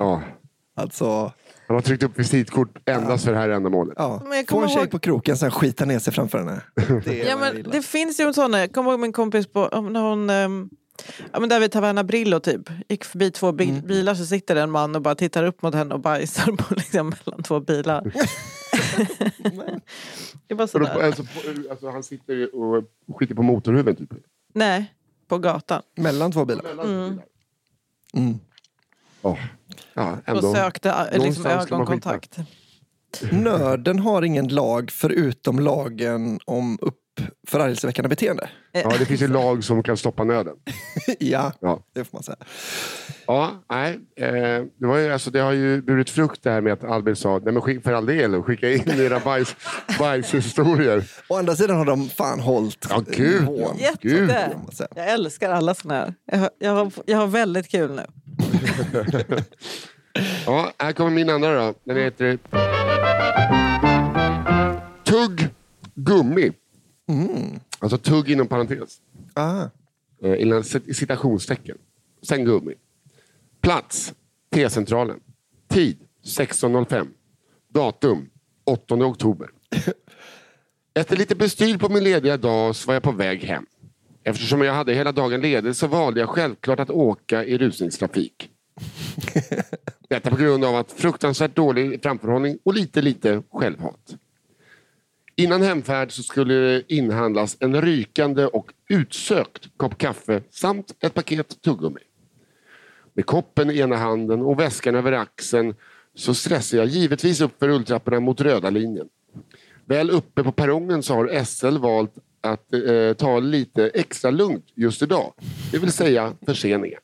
Alltså, Han har tryckt upp visitkort endast för det här ändamålet. ja. Men jag Få en kommer tjej ihåg- på kroken, sen skita ner sig framför henne. Det Ja, men det finns ju en sån, jag kommer ihåg min kompis på, om när hon, ja, men där vid Taverna Brillo typ, gick förbi två bi- Mm. bilar så sitter en man och bara tittar upp mot henne och bajsar på, liksom, mellan två bilar. det är bara sådär. alltså, på- alltså, han sitter och skiter på motorhuven typ. Nej, på gatan. Mellan två bilar. Mm. Mm. Ja. Ja, Och ändå. sökte äh, liksom, ögonkontakt. Nörden har ingen lag förutom lagen om uppförargelseväckande beteende. Ja, det finns ju lag som kan stoppa nöden. ja, Ja, det får man säga. ja nej. Eh, det, var ju, alltså, det har ju burit frukt det här med att Albin sa, nej men för all del, skicka in era bajs, bajshistorier. Å andra sidan har de fan hållit Ja, gud, nivån. ja. Gud. Jag älskar alla såna här. Jag har, jag, har, jag har väldigt kul nu. Ja, här kommer min andra då. Den heter Tugg gummi. Alltså tugg inom parentes. Ah. Eh, Innan cit- citationstecken. Sen gummi. Plats. T-centralen. Tid. 16.05. Datum. 8 oktober. Efter lite bestyr på min lediga dag så var jag på väg hem. Eftersom jag hade hela dagen ledig så valde jag självklart att åka i rusningstrafik. Detta på grund av att fruktansvärt dålig framförhållning och lite, lite självhat. Innan hemfärd så skulle det inhandlas en rykande och utsökt kopp kaffe samt ett paket tuggummi. Med koppen i ena handen och väskan över axeln så stressar jag givetvis upp för rulltrapporna mot röda linjen. Väl uppe på perrongen så har SL valt att eh, ta lite extra lugnt just idag. Det vill säga förseningar.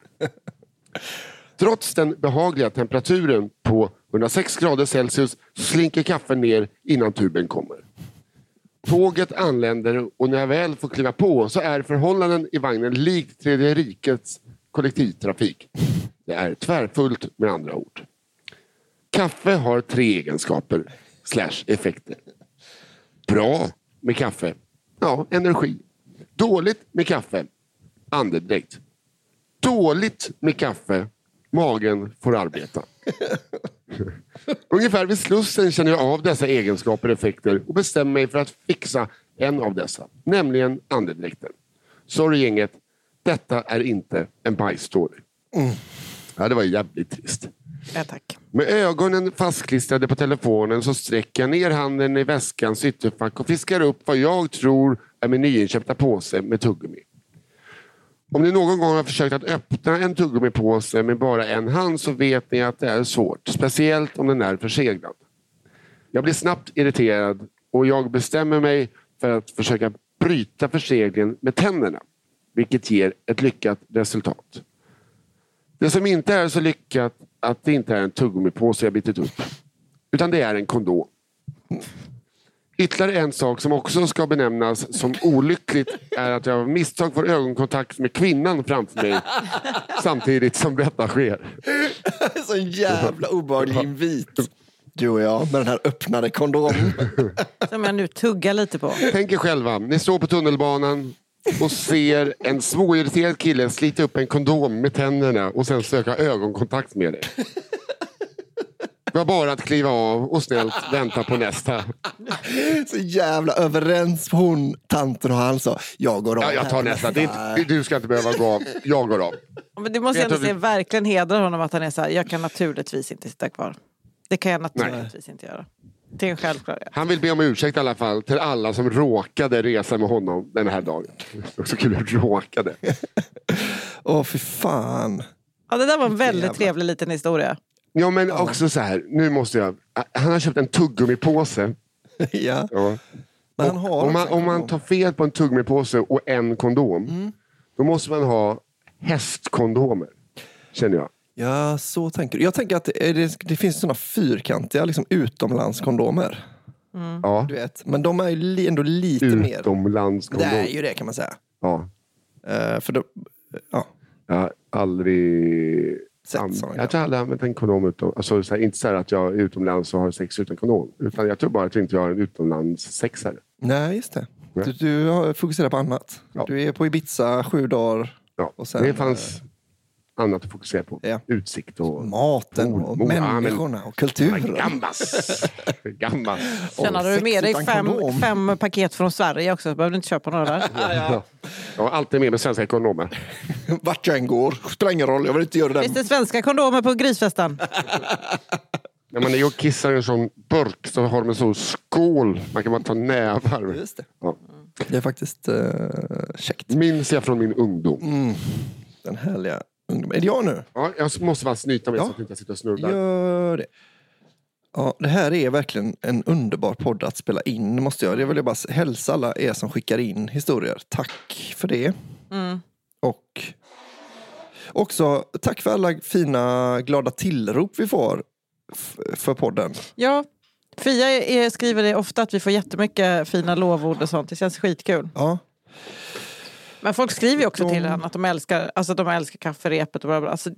Trots den behagliga temperaturen på 106 grader Celsius slinker kaffen ner innan tuben kommer. Tåget anländer och när jag väl får kliva på så är förhållanden i vagnen likt Tredje rikets kollektivtrafik. Det är tvärfullt med andra ord. Kaffe har tre egenskaper slash effekter. Bra med kaffe, ja, energi. Dåligt med kaffe, andedräkt. Dåligt med kaffe, Magen får arbeta. Ungefär vid Slussen känner jag av dessa egenskaper och effekter och bestämmer mig för att fixa en av dessa, nämligen andedräkten. Sorry gänget, detta är inte en bajsstory. Ja, det var jävligt trist. Ja, tack. Med ögonen fastklistrade på telefonen så sträcker jag ner handen i väskans ytterfack och fiskar upp vad jag tror är min nyinköpta påse med tuggummi. Om ni någon gång har försökt att öppna en tuggummipåse med bara en hand så vet ni att det är svårt. Speciellt om den är förseglad. Jag blir snabbt irriterad och jag bestämmer mig för att försöka bryta förseglingen med tänderna. Vilket ger ett lyckat resultat. Det som inte är så lyckat att det inte är en tuggummipåse jag bitit upp. Utan det är en kondom. Ytterligare en sak som också ska benämnas som olyckligt är att jag av misstag får ögonkontakt med kvinnan framför mig samtidigt som detta sker. Så jävla obehaglig invit. Du och jag med den här öppnade kondomen. Som jag nu tuggar lite på. Tänk er själva, ni står på tunnelbanan och ser en småirriterad kille slita upp en kondom med tänderna och sen söka ögonkontakt med dig. Det var bara att kliva av och snällt vänta på nästa. Så jävla överens hon, tanten och han sa. Jag går av. Ja, jag tar nästa. Inte, du ska inte behöva gå av. Jag går av. Men det måste jag ändå du- säga verkligen hedrar honom att han är så här, jag kan naturligtvis inte sitta kvar. Det kan jag naturligtvis inte göra. Det är en självklarhet. Han vill be om ursäkt i alla fall till alla som råkade resa med honom den här dagen. Också kul att råkade. Åh, fy fan. Ja, det där var en väldigt jävla- trevlig liten historia. Ja men också så här, nu måste jag. Han har köpt en tuggummipåse. ja. Ja. Men han har om, man, om man tar fel på en tuggummipåse och en kondom. Då måste man ha hästkondomer. Känner jag. Ja, så tänker du. Jag tänker att det, det, det finns såna fyrkantiga liksom, utomlandskondomer. Ja. Du vet. Men de är ju li, ändå lite mer... Det Utomlandskondom. är ju det kan man säga. Ja. Eh, för då, ja, Jag har aldrig... Sett an- såna jag tror jag aldrig använt en kondom utom, alltså, så här, Inte så att jag är utomlands och har sex utan kondom. Utan jag tror bara att jag inte har en utomlandssexare. nej just det. Nej. Du, du fokuserar på annat. Ja. Du är på Ibiza sju dagar. Ja. Och sen, det fanns annat att fokusera på. Ja. Utsikt och... Maten och Mor- mor- ja, men- människorna och kulturen. Gammas! Gammas! Sen hade du med dig fem, fem paket från Sverige också. Behöver du inte köpa några där. Ja. Jag har alltid med mig svenska kondomer. Vart jag än går, spelar ingen roll, jag vill inte göra den. Finns det svenska kondomer på grisfesten? När man är och kissar i en sån burk så har de en sån skål. Man kan bara ta nävar. Just det. Ja. Det är faktiskt uh, käckt. Minns jag från min ungdom. Mm. Den härliga ungdomen. Är det jag nu? Ja, jag måste bara snyta mig Ja. så att jag inte sitter och snurrar. Gör det. Ja, det här är verkligen en underbar podd att spela in. Måste jag. Det vill jag bara hälsa alla er som skickar in historier. Tack för det. Och också tack för alla fina glada tillrop vi får för podden. Ja. Fia är, skriver det ofta att vi får jättemycket fina lovord och sånt. Det känns skitkul. Ja, Men folk skriver ju också De- till henne att de älskar, alltså, de älskar kafferepet. Och bla bla. Alltså,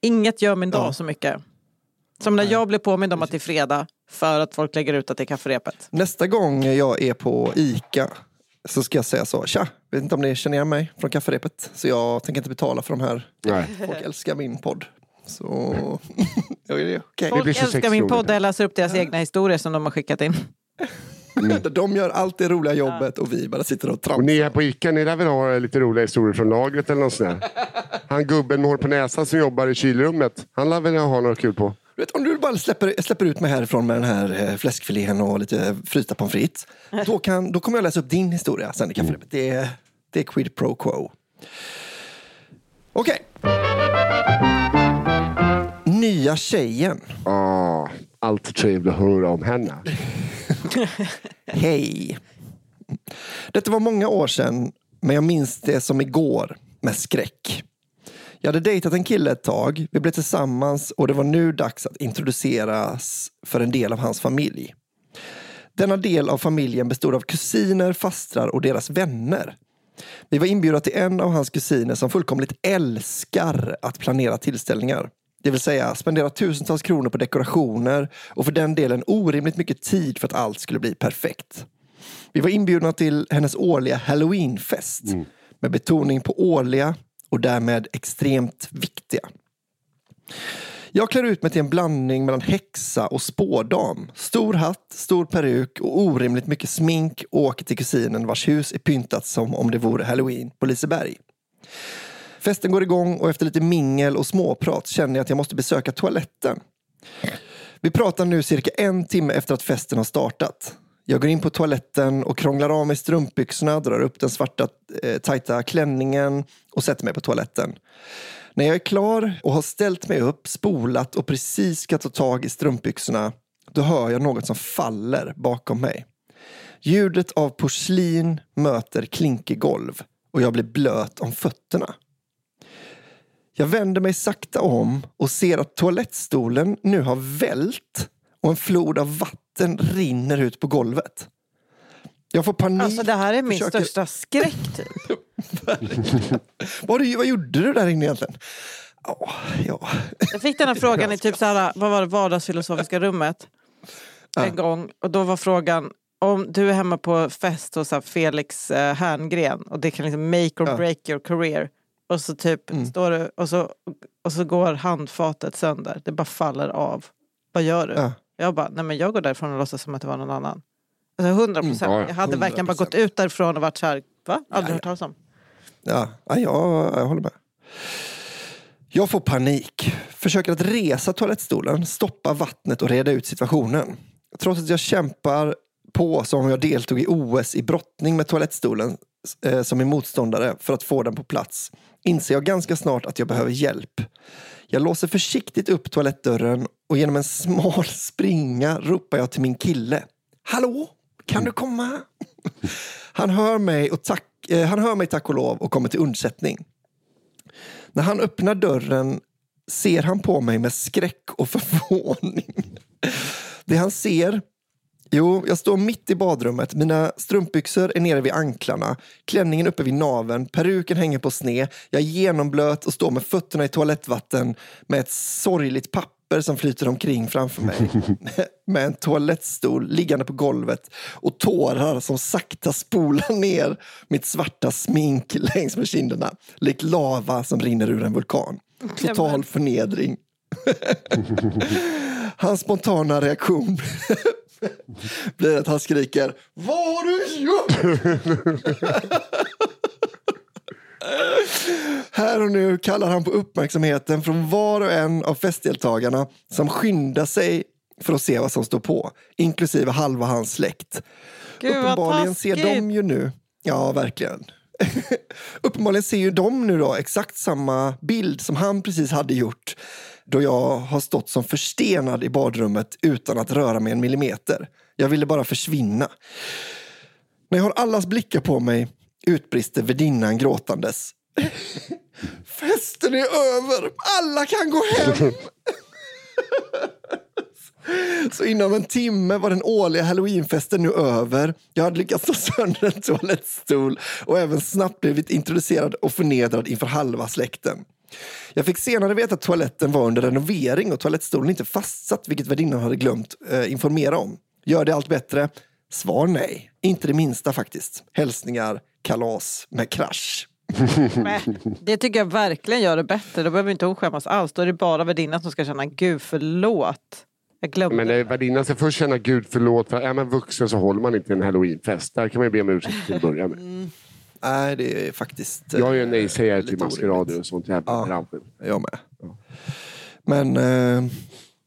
inget gör min dag Ja. så mycket. Som när jag blir påmind om att det är fredag för att folk lägger ut att det är kafferepet. nästa gång jag är på Ica så ska jag säga så. Tja, vet inte om ni känner igen mig från kafferepet. Så jag tänker inte betala för de här. Nej. Folk älskar min podd. Så... ja, det är okej. Folk blir 26 älskar min podd jag läser upp deras egna historier som de har skickat in. De gör allt det roliga jobbet och vi bara sitter och Och tramsar. ni här på Ica, ni lär väl ha lite roliga historier från lagret eller något sånt där? Han gubben med hår på näsan som jobbar i kylrummet, han lär väl ha något kul på? Du vet, om du bara släpper, släpper ut mig härifrån med den här eh, fläskfilén och lite frysta pommes frites. Då, kan, då kommer jag läsa upp din historia sen i kafferepet. Det, är- det är quid pro quo. Okej. Nya tjejen. Ah, allt trevligt att höra om henne. Hej. Detta var många år sedan, men jag minns det som igår med skräck. Jag hade dejtat en kille ett tag, vi blev tillsammans och det var nu dags att introduceras för en del av hans familj. Denna del av familjen bestod av kusiner, fastrar och deras vänner. Vi var inbjudna till en av hans kusiner som fullkomligt älskar att planera tillställningar. Det vill säga spendera tusentals kronor på dekorationer och för den delen orimligt mycket tid för att allt skulle bli perfekt. Vi var inbjudna till hennes årliga halloweenfest med betoning på årliga och därmed extremt viktiga. Jag klär ut mig till en blandning mellan häxa och spådam. Stor hatt, stor peruk och orimligt mycket smink och åker till kusinen vars hus är pyntat som om det vore halloween på Liseberg. Festen går igång och efter lite mingel och småprat känner jag att jag måste besöka toaletten. Vi pratar nu cirka en timme efter att festen har startat. Jag går in på toaletten och krånglar av mig strumpbyxorna, drar upp den svarta eh, tajta klänningen och sätter mig på toaletten. När jag är klar och har ställt mig upp, spolat och precis ska ta tag i strumpbyxorna, då hör jag något som faller bakom mig. Ljudet av porslin möter klinkigolv och jag blir blöt om fötterna. Jag vänder mig sakta om och ser att toalettstolen nu har vält och en flod av vatten rinner ut på golvet. Jag får panik. Alltså det här är min försöker- största skräck typ. vad, du- vad gjorde du där inne egentligen? Ja, ja. Jag fick den här frågan i typ så här, vad var det, vardagsfilosofiska rummet en gång. Och då var frågan om du är hemma på fest hos Felix eh, Herngren och det kan liksom make or Ja. break your career. Och så typ står du och så, och så går handfatet sönder. Det bara faller av. Vad gör du? Ja. Jag bara, nej men jag går därifrån och låtsas som att det var någon annan. Alltså 100 procent. Ja, ja, jag hade verkligen bara 100%. gått ut därifrån och varit så här, va? Aldrig Ja, hört talas om. Ja, ja, jag, jag håller med. Jag får panik. Försöker att resa toalettstolen, stoppa vattnet och reda ut situationen. Trots att jag kämpar på som om jag deltog i OS i brottning med toalettstolen eh, som är motståndare för att få den på plats inser jag ganska snart att jag behöver hjälp. Jag låser försiktigt upp toalettdörren och genom en smal springa ropar jag till min kille. Hallå, kan du komma? Han hör mig, och tack, eh, han hör mig tack och lov och kommer till undsättning. När han öppnar dörren ser han på mig med skräck och förvåning. Det han ser Jo, jag står mitt i badrummet. Mina strumpbyxor är nere vid anklarna. Klänningen uppe vid naveln. Peruken hänger på sned. Jag är genomblöt och står med fötterna i toalettvatten med ett sorgligt papper som flyter omkring framför mig. med en toalettstol liggande på golvet och tårar som sakta spolar ner mitt svarta smink längs med kinderna. Likt lava som rinner ur en vulkan. Total förnedring. Hans spontana reaktion blir att han skriker Vad har du gjort? Här och nu kallar han på uppmärksamheten från var och en av festdeltagarna som skyndar sig för att se vad som står på, inklusive halva hans släkt. Gud, Uppenbarligen ser de ju nu, ja verkligen. Uppenbarligen ser ju de nu då exakt samma bild som han precis hade gjort då jag har stått som förstenad i badrummet utan att röra mig en millimeter. Jag ville bara försvinna. När jag har allas blickar på mig utbrister värdinnan gråtandes. Festen är över! Alla kan gå hem! Så inom en timme var den årliga halloweenfesten nu över. Jag hade lyckats slå sönder en toalettstol och även snabbt blivit introducerad och förnedrad inför halva släkten. Jag fick senare veta att toaletten var under renovering och toalettstolen inte fastsatt, vilket värdinnan hade glömt eh, informera om. Gör det allt bättre? Svar nej. Inte det minsta faktiskt. Hälsningar, kalas med krasch. Det tycker jag verkligen gör det bättre. Då behöver inte hon skämmas alls. Då är det bara värdinnan som ska känna gud förlåt. Jag glömde. Men eh, värdinnan ska först känna Gud förlåt. För är man vuxen så håller man inte en halloweenfest. Där kan man ju be om ursäkt till att börja med. Nej, det är faktiskt... eh, Jag är ju en nej-sägare till maskerader och sånt jävla Ja. branschen. Jag med. Men, eh,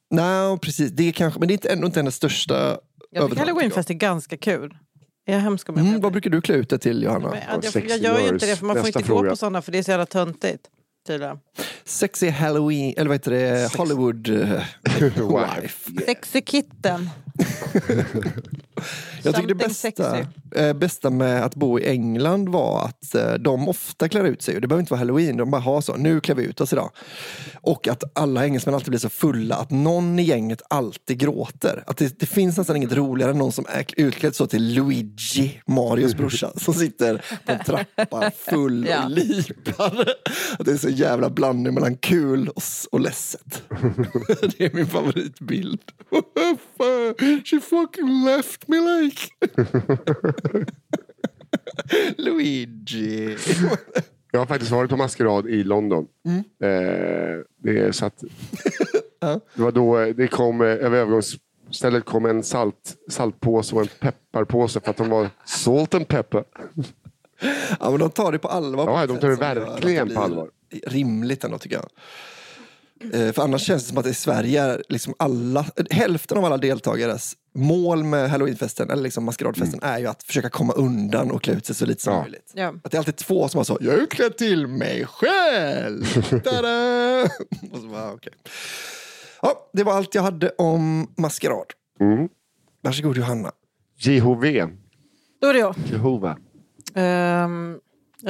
nej, precis. Det är kanske, men det är inte, ändå inte hennes största jag tycker övertag, halloweenfest är ganska kul. Jag är hemsk om jag Mm, vad brukar du klä ut dig till, Johanna? Men att jag, Sexy jag gör ju inte det för man får inte gå fråga. på sådana för det är så jävla töntigt. Tydligen. Sexy halloween, eller vad heter det? Hollywood eh, wife. Sexy kitten. Jag tycker det bästa, eh, bästa med att bo i England var att eh, de ofta klär ut sig. Det behöver inte vara halloween, de bara har så. Nu klär vi ut oss idag. Och att alla engelsmän alltid blir så fulla att någon i gänget alltid gråter. Att det, det finns nästan inget roligare än någon som är utklädd så till Luigi, Marios brorsa, som sitter på en trappa full Ja. och lipar. Att det är så jävla blandning mellan kul och, och ledset. det är min favoritbild. She fucking left me like. Luigi. Jag har faktiskt varit på maskerad i London. Mm. Eh, det, är så att, det var då det kom, eh, över övergångsstället kom en salt, saltpåse och en pepparpåse för att de var salt and pepper. Ja, men de tar det på allvar. Ja, de tar det verkligen på allvar. Rimligt ändå tycker jag. Eh, För annars känns det som att i Sverige är liksom alla, hälften av alla deltagares mål med halloweenfesten eller liksom maskeradfesten är ju att försöka komma undan och klä ut sig så lite som Ja. möjligt. Ja. Att det är alltid två som har så, jag är utklädd till mig själv. Tada! och så bara, okej. Ja, det var allt jag hade om maskerad. Mm. Varsågod Johanna. JHV. Då är det jag. Jehova. Ehm,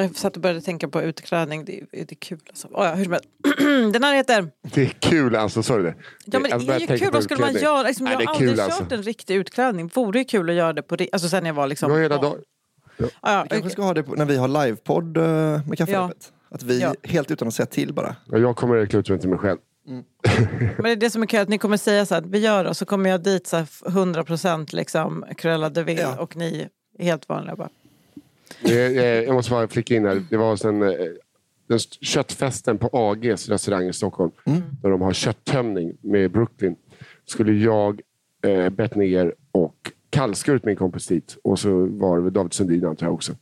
jag satt och började tänka på utklädning. Det, är- det är kul. Alltså. Oh, ja, hur som. Den här heter... Det är kul alltså, sa du det? Ja, men Jag det är ju kul. Vad skulle man göra? Liksom, Nej, jag det har aldrig kul kört alltså. en riktig utklädning. Vore ju kul att göra det på Alltså sen jag var liksom... Har hela dagen. Ja, ja, Vi kanske ska ha det på, när vi har livepodd eh, med kafferepet. Att vi Ja. helt utan att säga till bara. Ja, Jag kommer att klä ut mig till mig själv. Men det är det som är kul, att ni kommer säga så här, vi gör det och så kommer jag dit så här 100% liksom Cruella de Vil Ja. och ni är helt vanliga bara. Jag måste bara flika in här. Det var sen, eh, den st- köttfesten på AGs restaurang i Stockholm. Där de har köttömning med Brooklyn. Skulle jag, eh, bett ner och kallskurit min kompis dit. Och så var det David Sundin antar jag också.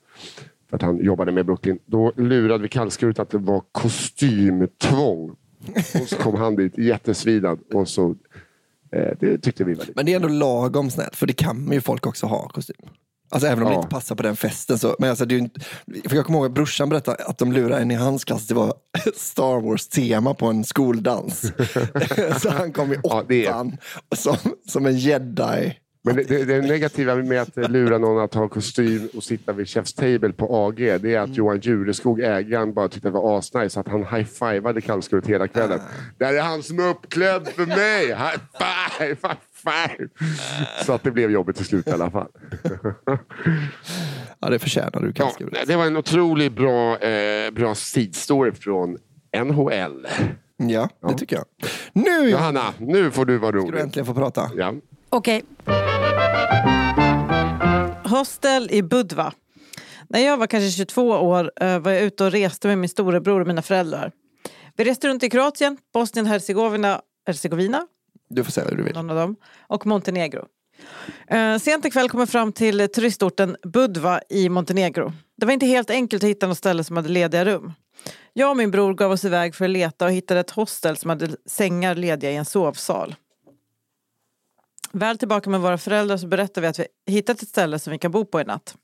För att han jobbade med Brooklyn. Då lurade vi kallskuret att det var kostymtvång. Och så kom han dit jättesvidad. Och så, eh, det tyckte vi var lite... Men det är ändå lagom snällt, för det kan ju folk också ha kostym. Alltså även om det Ja. inte passar på den festen. Så, men alltså, det är ju inte, för jag kommer ihåg att brorsan berättade att de lurade en i hans klass. Det var Star Wars-tema på en skoldans. så han kom i Ja, det är- åttan som, som en jedi. Men det, det, det negativa med att lura någon att ha kostym och sitta vid chef's table på AG, det är att Johan Jureskog, ägaren, bara tyckte det var asnice. Att han high-fivade kallskuret hela kvällen. Där är han som är uppklädd för mig! High five! High five! Så att det blev jobbigt till slut i alla fall. Ja, det förtjänar du Ja, kallskuret. det var en otroligt bra, eh, bra sidstory från NHL. Ja, det tycker jag. Nu Johanna, nu får du vara ska du rolig. äntligen få prata. Ja. Okej. Hostel i Budva. När jag var kanske 22 år eh, var jag ute och reste med min storebror och mina föräldrar. Vi reste runt i Kroatien, Bosnien, Herzegovina, Herzegovina Du får säga hur du vill. någon av dem, och Montenegro. Eh, sent ikväll kom jag fram till turistorten Budva i Montenegro. Det var inte helt enkelt att hitta något ställe som hade lediga rum. Jag och min bror gav oss iväg för att leta och hittade ett hostel som hade sängar lediga i en sovsal. Väl tillbaka med våra föräldrar så berättar vi att vi hittat ett ställe som vi kan bo på i natt.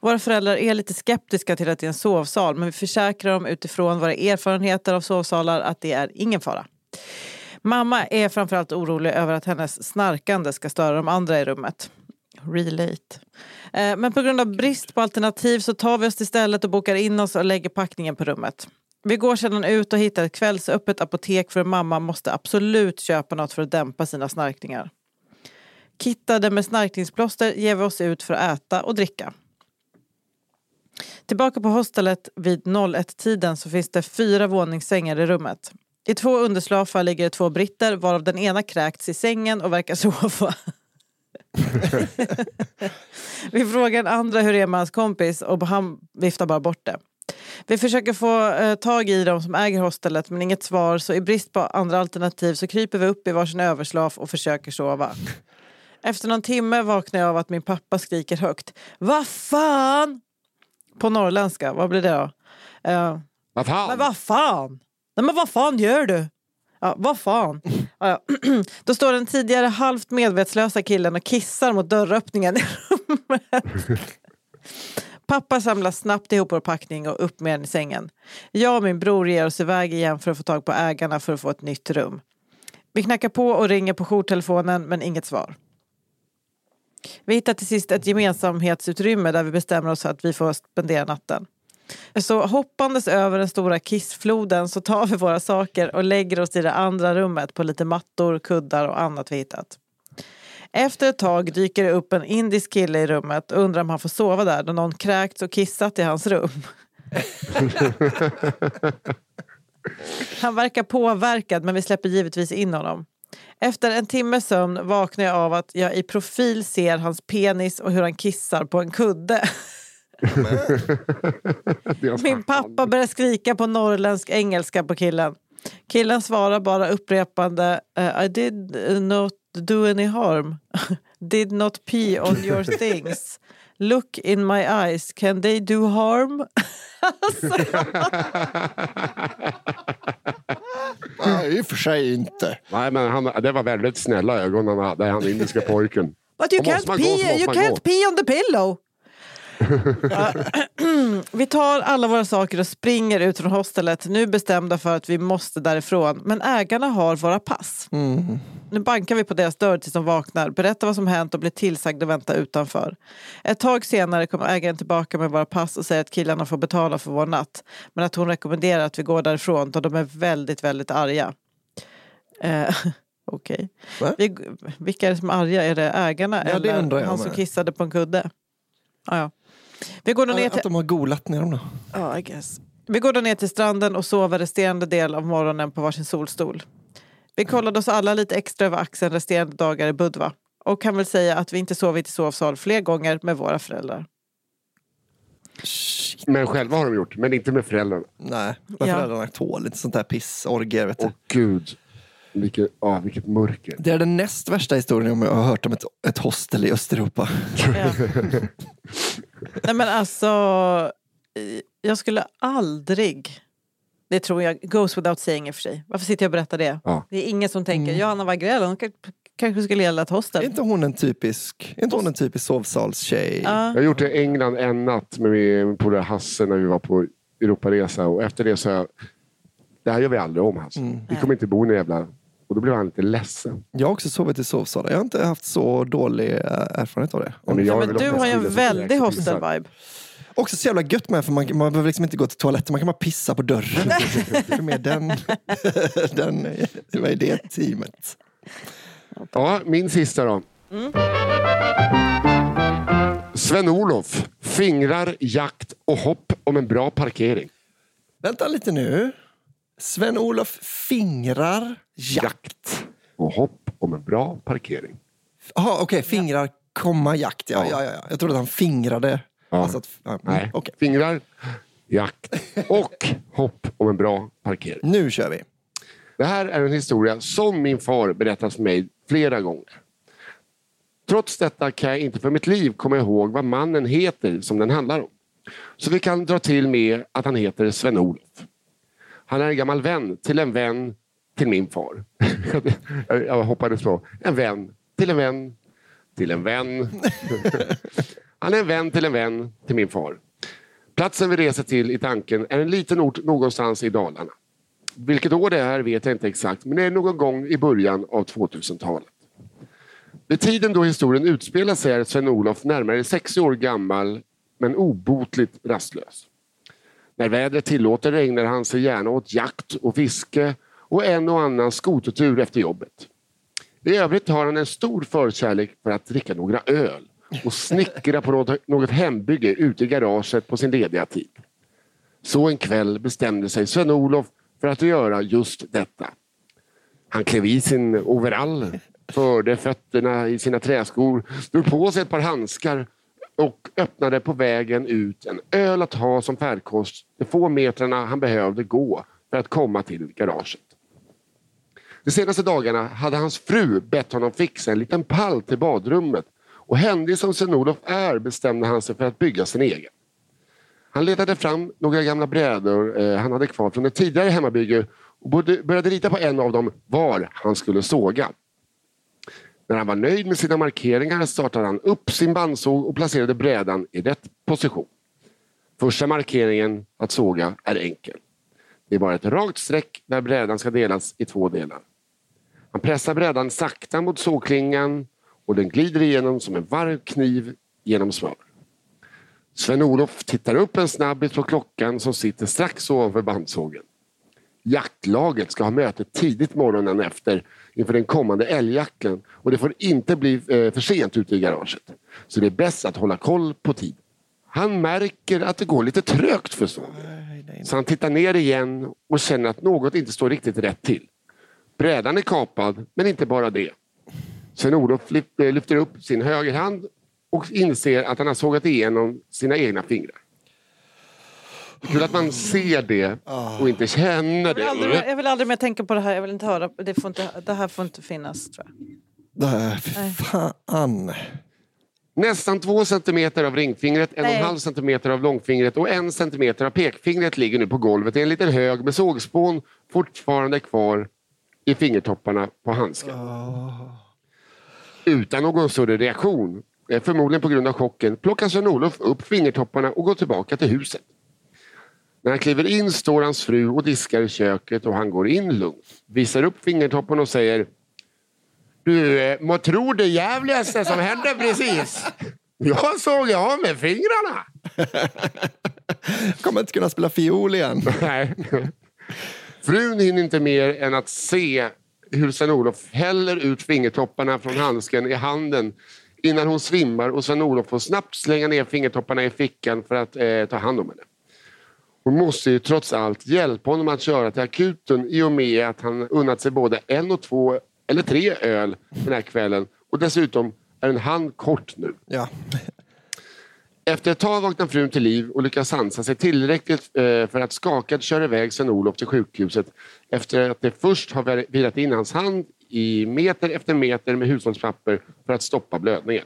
Våra föräldrar är lite skeptiska till att det är en sovsal men vi försäkrar dem utifrån våra erfarenheter av sovsalar att det är ingen fara. Mamma är framförallt orolig över att hennes snarkande ska störa de andra i rummet. Relate. Eh, men på grund av brist på alternativ så tar vi oss till stället och bokar in oss och lägger packningen på rummet. Vi går sedan ut och hittar ett kvällsöppet apotek för mamma måste absolut köpa något för att dämpa sina snarkningar. Kittade med snarkningsplåster ger vi oss ut för att äta och dricka. Tillbaka på hostelet vid 01-tiden så finns det fyra våningssängar i rummet. I två underslafar ligger det två britter varav den ena kräkts i sängen och verkar sova. Vi frågar den andra hur det är med hans kompis och han viftar bara bort det. Vi försöker få eh, tag i de som äger hostelet men inget svar så i brist på andra alternativ så kryper vi upp i varsin överslaf och försöker sova. Efter någon timme vaknar jag av att min pappa skriker högt. Vad fan! På norrländska, vad blir det då? Eh, Vad fan? men vad fan? Nej men vad fan gör du? Ja, vad fan? Ja, ja. Då står den tidigare halvt medvetslösa killen och kissar mot dörröppningen i rummet. Pappa samlar snabbt ihop vår packning och upp med den i sängen. Jag och min bror ger oss iväg igen för att få tag på ägarna för att få ett nytt rum. Vi knackar på och ringer på jourtelefonen men inget svar. Vi hittar till sist ett gemensamhetsutrymme där vi bestämmer oss för att vi får spendera natten. Så hoppandes över den stora kissfloden så tar vi våra saker och lägger oss i det andra rummet på lite mattor, kuddar och annat vi hittat. Efter ett tag dyker det upp en indisk kille i rummet och undrar om han får sova där då någon kräkts och kissat i hans rum. Han verkar påverkad men vi släpper givetvis in honom. Efter en timmes sömn vaknar jag av att jag i profil ser hans penis och hur han kissar på en kudde. Min pappa börjar skrika på norrländsk engelska på killen. Killen svarar bara upprepande eh, I did not do any harm. did not pee on your things. Look in my eyes, can they do harm? Nej, i och för sig inte. Nej, men han, det var väldigt snälla ögon han hade, han indiska pojken. But you Och måste can't man gå så pee, måste you man can't pee on the pillow. Vi tar alla våra saker och springer ut från hostelet, nu bestämda för att vi måste därifrån. Men ägarna har våra pass. Mm. Nu bankar vi på deras dörr tills de vaknar, berättar vad som hänt och blir tillsagda vänta utanför. Ett tag senare kommer ägaren tillbaka med våra pass och säger att killarna får betala för vår natt. Men att hon rekommenderar att vi går därifrån då de är väldigt, väldigt arga. Eh, Okej. Vi- Vilka är det som är arga? Är det ägarna Ja, det eller jag han som kissade på en kudde? Ah, ja. Vi går då ner Att till... de har golat ner dem då. Ja, I guess. Vi går då ner till stranden och sover resterande del av morgonen på varsin solstol. Vi kollade oss alla lite extra över axeln resterande dagar i Budva och kan väl säga att vi inte sovit i sovsal fler gånger med våra föräldrar. Shit. Men själva har de gjort, men inte med föräldrarna. Nej, men Ja. föräldrarna tål inte sånt där piss, orgier. Vet du. Åh gud, vilket, ja, vilket mörker. Det är den näst värsta historien om jag har hört om ett, ett hostel i Östeuropa. Ja. Nej men alltså, jag skulle aldrig, det tror jag, goes without saying i och för sig. Varför sitter jag och berättar det? Ja. Det är ingen som tänker, Mm. Johanna Wagrell, hon kanske skulle gilla ett Är hostel. inte hon en typisk, är inte hon en typisk sovsalstjej? Ja. Jag har gjort det i England en natt med min polare Hasse när vi var på Europaresa och efter det så jag, det här gör vi aldrig om Hasse. Mm. Vi kommer inte bo i någon jävla... Och då blev han lite ledsen. Jag har också sovit i sovsalar. Jag har inte haft så dålig eh, erfarenhet av det. Ja, men Ja, jag är men du har ju en väldig hostel-vibe. Också så jävla gött med för man, man behöver liksom inte gå till toaletten, man kan bara pissa på dörren. det är mer den, den, det var i det teamet. Ja, min sista då. Sven-Olof, fingrar, jakt och hopp om en bra parkering. Vänta lite nu. Sven-Olof fingrar jakt. Och hopp om en bra parkering. Jaha, okej. Fingrar, komma jakt. Ja, Ja. ja. Ja, Jag trodde att han fingrade. Ja. Alltså att, ja, mm, Nej, okej. fingrar, jakt och hopp om en bra parkering. Nu kör vi. Det här är en historia som min far berättat för mig flera gånger. Trots detta kan jag inte för mitt liv komma ihåg vad mannen heter som den handlar om. Så vi kan dra till med att han heter Sven-Olof. Han är en gammal vän till en vän till min far. Jag- hoppades på en vän till en vän till en vän. Han är en vän till en vän till min far. Platsen vi reser till i tanken är en liten ort någonstans i Dalarna. Vilket år det är vet jag inte exakt, men det är någon gång i början av 2000-talet. Vid tiden då historien utspelar sig är Sven-Olof närmare 60 år gammal, men obotligt rastlös. När vädret tillåter ägnar han sig gärna åt jakt och fiske och en och annan skotertur efter jobbet. I övrigt har han en stor förkärlek för att dricka några öl och snickra på något, något hembygge ute i garaget på sin lediga tid. Så en kväll bestämde sig Sven-Olof för att göra just detta. Han klev i sin overall, förde fötterna i sina träskor, drog på sig ett par handskar och öppnade på vägen ut en öl att ha som färdkost de få metrarna han behövde gå för att komma till garaget. De senaste dagarna hade hans fru bett honom fixa en liten pall till badrummet och händig som Sven-Olof är bestämde han sig för att bygga sin egen. Han letade fram några gamla brädor eh, han hade kvar från ett tidigare hemmabygge och började rita på en av dem var han skulle såga. När han var nöjd med sina markeringar startade han upp sin bandsåg och placerade brädan i rätt position. Första markeringen att såga är enkel. Det är bara ett rakt streck där brädan ska delas i två delar. Han pressar brädan sakta mot sågklingan och den glider igenom som en varm kniv genom smör. Sven-Olof tittar upp en snabbis på klockan som sitter strax ovanför bandsågen. Jaktlaget ska ha möte tidigt morgonen efter inför den kommande älgjakten och det får inte bli eh, för sent ute i garaget. Så det är bäst att hålla koll på tid. Han märker att det går lite trögt för nej, Så han tittar ner igen och känner att något inte står riktigt rätt till. Brädan är kapad, men inte bara det. Sven-Olof lyf- lyfter upp sin högerhand och inser att han har sågat igenom sina egna fingrar. Det kul att man ser det och inte känner Jag vill, aldrig, det. jag vill aldrig mer tänka på det här. Jag vill inte höra. Det, får inte, det här får inte finnas tror jag. Äh, fy fan. Nästan två centimeter av ringfingret, en och Nej. en halv centimeter av långfingret och en centimeter av pekfingret ligger nu på golvet i en liten hög med sågspån fortfarande kvar i fingertopparna på handsken. Utan någon större reaktion, eh, förmodligen på grund av chocken, plockar Sven-Olof upp fingertopparna och går tillbaka till huset. När han kliver in står hans fru och diskar i köket och han går in lugnt, visar upp fingertopparna och säger Du må tro det jävligaste som hände precis. Jag såg av med fingrarna. Kommer inte kunna spela fiol igen. Nej. Frun hinner inte mer än att se hur Sven-Olof häller ut fingertopparna från handsken i handen innan hon svimmar och Sven-Olof får snabbt slänga ner fingertopparna i fickan för att eh, ta hand om henne. Hon måste ju trots allt hjälpa honom att köra till akuten i och med att han unnat sig både en och två eller tre öl den här kvällen och dessutom är en hand kort nu. Ja. Efter ett tag vaknar frun till liv och lyckas sansa sig tillräckligt eh, för att skakad köra iväg Sven-Olof till sjukhuset efter att det först har vilat in hans hand i meter efter meter med hushållspapper för att stoppa blödningen.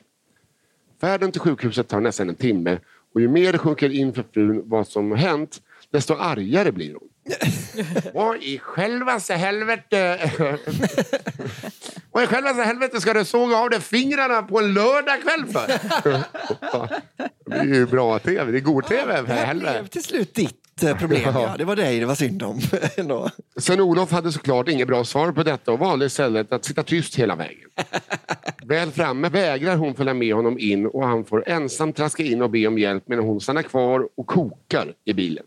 Färden till sjukhuset tar nästan en timme och ju mer det sjunker in för frun vad som har hänt desto argare blir hon. Vad i självaste helvete Vad i självaste helvete ska du såga av dig fingrarna på en lördagkväll för? det är ju bra tv, det är god tv för Det här blev till slut ditt eh, problem. Ja. Det var dig det var synd om. Sven-Olof hade såklart inget bra svar på detta och valde istället att sitta tyst hela vägen. Väl framme vägrar hon följa med honom in och han får ensam traska in och be om hjälp medan hon stannar kvar och kokar i bilen.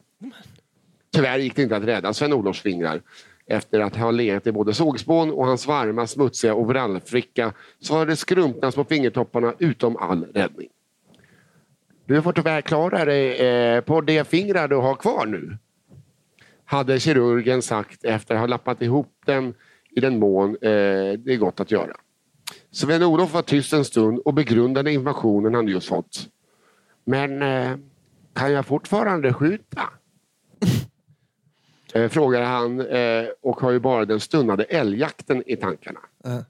Tyvärr gick det inte att rädda Sven-Olofs fingrar. Efter att ha legat i både sågspån och hans varma smutsiga overallfricka så har det skrumpnats på fingertopparna utom all räddning. Du får tyvärr klara dig eh, på de fingrar du har kvar nu hade kirurgen sagt efter att ha lappat ihop den i den mån eh, det är gott att göra. Sven-Olof var tyst en stund och begrundade informationen han just fått. Men eh, kan jag fortfarande skjuta? eh, frågar han eh, och har ju bara den stundande älgjakten i tankarna. Ja.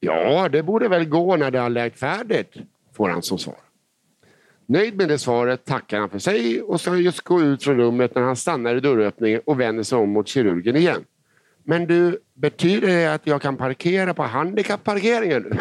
Ja, det borde väl gå när det har läkt färdigt, får han som svar. Nöjd med det svaret tackar han för sig och ska just gå ut från rummet när han stannar i dörröppningen och vänder sig om mot kirurgen igen. Men du, betyder det att jag kan parkera på handikapparkeringen?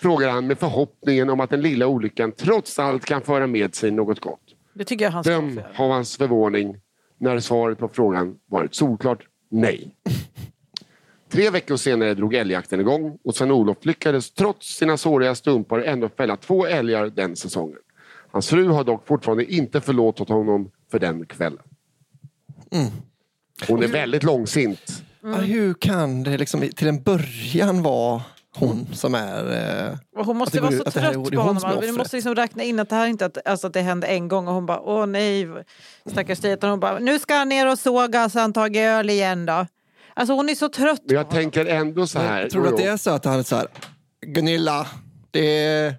Frågar han med förhoppningen om att den lilla olyckan trots allt kan föra med sig något gott. Det tycker jag han ska göra. av hans förvåning när svaret på frågan var ett solklart nej. Tre veckor senare drog älgjakten igång och Sven-Olof lyckades trots sina såriga stumpar ändå fälla två älgar den säsongen. Hans fru har dock fortfarande inte förlåtit honom för den kvällen. Hon är väldigt långsint. Ja, hur kan det liksom till en början vara hon som är... Eh, hon Att måste det vara går- så trött är på hon honom. Vi måste liksom räkna in att det här inte att, alltså att det hände en gång och hon bara åh nej stackars. Utan Hon bara nu ska han ner och såga så han tagit öl igen då. Alltså hon är så trött Men jag på honom. tänker ändå så här. tror du att det är så att han är så här... Gunilla, det är,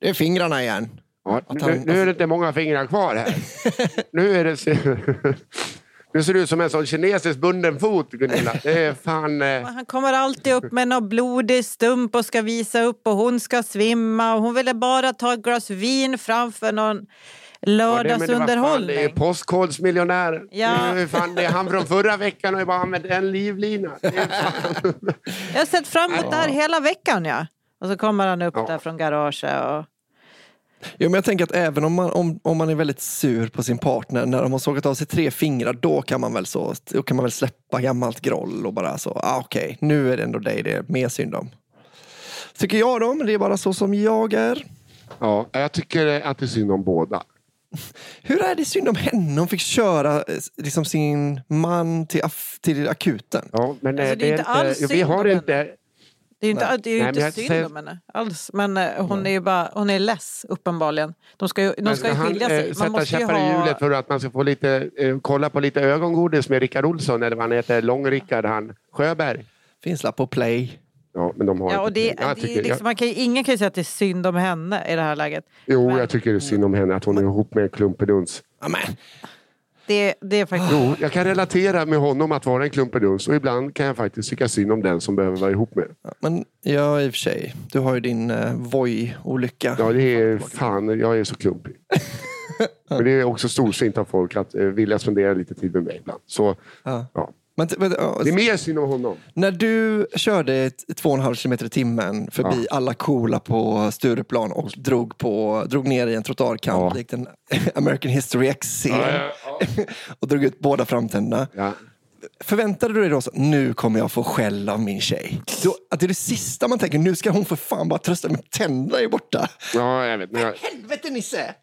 det är fingrarna igen. Ja, Att nu, han- nu är det inte många fingrar kvar här. nu är det... Nu ser du ut som en sån kinesisk bunden fot, Gunilla. Det är fan... Eh, Han kommer alltid upp med någon blodig stump och ska visa upp och hon ska svimma. Och hon ville bara ta ett glas vin framför någon ja, det- det lördagsunderhållning. Är Postkodsmiljonären. Ja. Det är fan, det är han från förra veckan och jag bara använt en livlina. Jag har sett fram emot det här hela veckan. Ja. Och så kommer han upp Ja. där från garaget. Och... Jo, men jag tänker att även om man, om, om man är väldigt sur på sin partner när de har sågat av sig tre fingrar, då kan man väl, så, då kan man väl släppa gammalt groll och bara så, ah, okej, nu är det ändå dig det är mer synd om. Tycker jag då, men det är bara så som jag är. Ja, jag tycker att det är synd om båda. Hur är det synd om henne? Hon fick köra eh, liksom, sin man till, till akuten. Ja, men Alltså, eh, det är inte alls Vi synd har om inte... Det är ju inte, det är ju Nej, inte synd säger- om henne alls. Men eh, hon är ju bara, hon är less uppenbarligen. De ska ju, de ska ju skilja eh, sig. Man sätta måste käppar i ha... hjulet för att man ska få lite, eh, kolla på lite ögongodis med Rickard Olsson eller vad han heter, Lång-Rickard, han Sjöberg. Finns la på play. Ja, men de har Ja, och det. Jag det, tycker- liksom, man kan ingen kan ju säga att det är synd om henne i det här läget. Jo, Men- jag tycker det är synd om henne att hon är ihop med en klumpeduns. Amen. Det, det är faktiskt... Jo, jag kan relatera med honom att vara en klumpeduns och ibland kan jag faktiskt tycka synd om den som behöver vara ihop med. Ja, men ja, i och för sig. Du har ju din uh, Voi-olycka. Ja, det är fan, jag är så klumpig. Men det är också storsint av folk att eh, vilja spendera lite tid med mig ibland. Så, Ja. ja. Men, men, ja, Det är mer synd om honom. När du körde ett 2,5 kilometer i timmen förbi alla coola på Stureplan och drog, på, drog ner i en trottoarkant Ja. likt en American History X-scen och drog ut båda framtänderna. Ja. Förväntade du dig då så, nu kommer jag få skäll av min tjej? Då, att det är det sista man tänker, nu ska hon för fan bara trösta mig, tänderna är borta. ja, jag vet. Men jag, Helvete Nisse!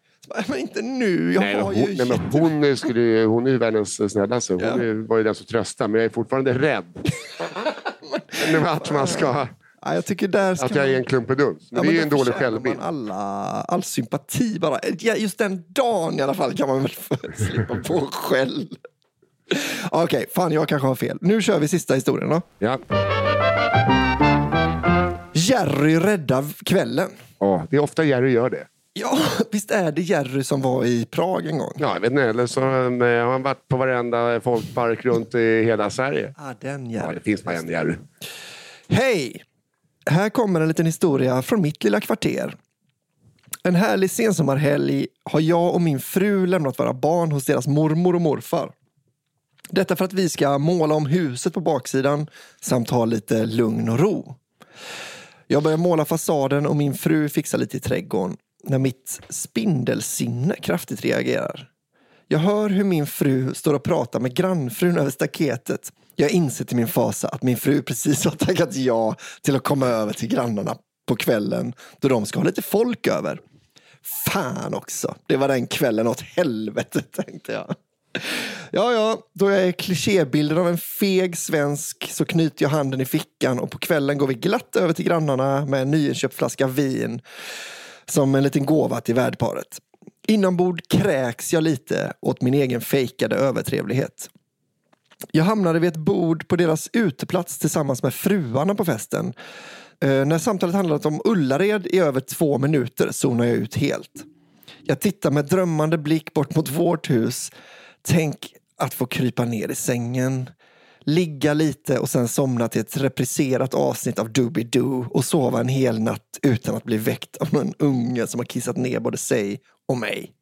Men inte nu, jag nej, har hon, ju nej, jätte- hon, är- skulle, hon är ju världens snällaste. Hon Ja. var ju den som tröstade. Men jag är fortfarande rädd. Men att man ska... ja, jag tycker där ska Att jag är en klumpeduns. Ja, det är ju en dålig självbild. Alla, all sympati bara. Ja, just den dagen i alla fall kan man väl slippa på skäll. Okej, fan jag kanske har fel. Nu kör vi sista historien då. Ja. Jerry räddar kvällen. ja, det är ofta Jerry gör det. Ja, visst är det Jerry som var i Prag en gång? Ja, jag vet inte. Eller så eh, har han varit på varenda folkpark runt i hela Sverige. Ah, den Ja, Jerry. det finns bara en Jerry. Hej! Här kommer en liten historia från mitt lilla kvarter. En härlig sensommarhelg har jag och min fru lämnat våra barn hos deras mormor och morfar. Detta för att vi ska måla om huset på baksidan samt ha lite lugn och ro. Jag börjar måla fasaden och min fru fixar lite i trädgården när mitt spindelsinne kraftigt reagerar. Jag hör hur min fru står och pratar med grannfrun över staketet. Jag inser till min fasa att min fru precis har tackat ja till att komma över till grannarna på kvällen då de ska ha lite folk över. Fan också, det var den kvällen åt helvete tänkte jag. Ja, ja, då jag är klichébilden av en feg svensk så knyter jag handen i fickan och på kvällen går vi glatt över till grannarna med en nyinköpt flaska vin som en liten gåva till värdparet. Inombords kräks jag lite åt min egen fejkade övertrevlighet. Jag hamnade vid ett bord på deras uteplats tillsammans med fruarna på festen. Eh, när samtalet handlat om Ullared i över två minuter zonade jag ut helt. Jag tittar med drömmande blick bort mot vårt hus. Tänk att få krypa ner i sängen, ligga lite och sen somna till ett repriserat avsnitt av Doobidoo och sova en hel natt utan att bli väckt av någon unge som har kissat ner både sig och mig.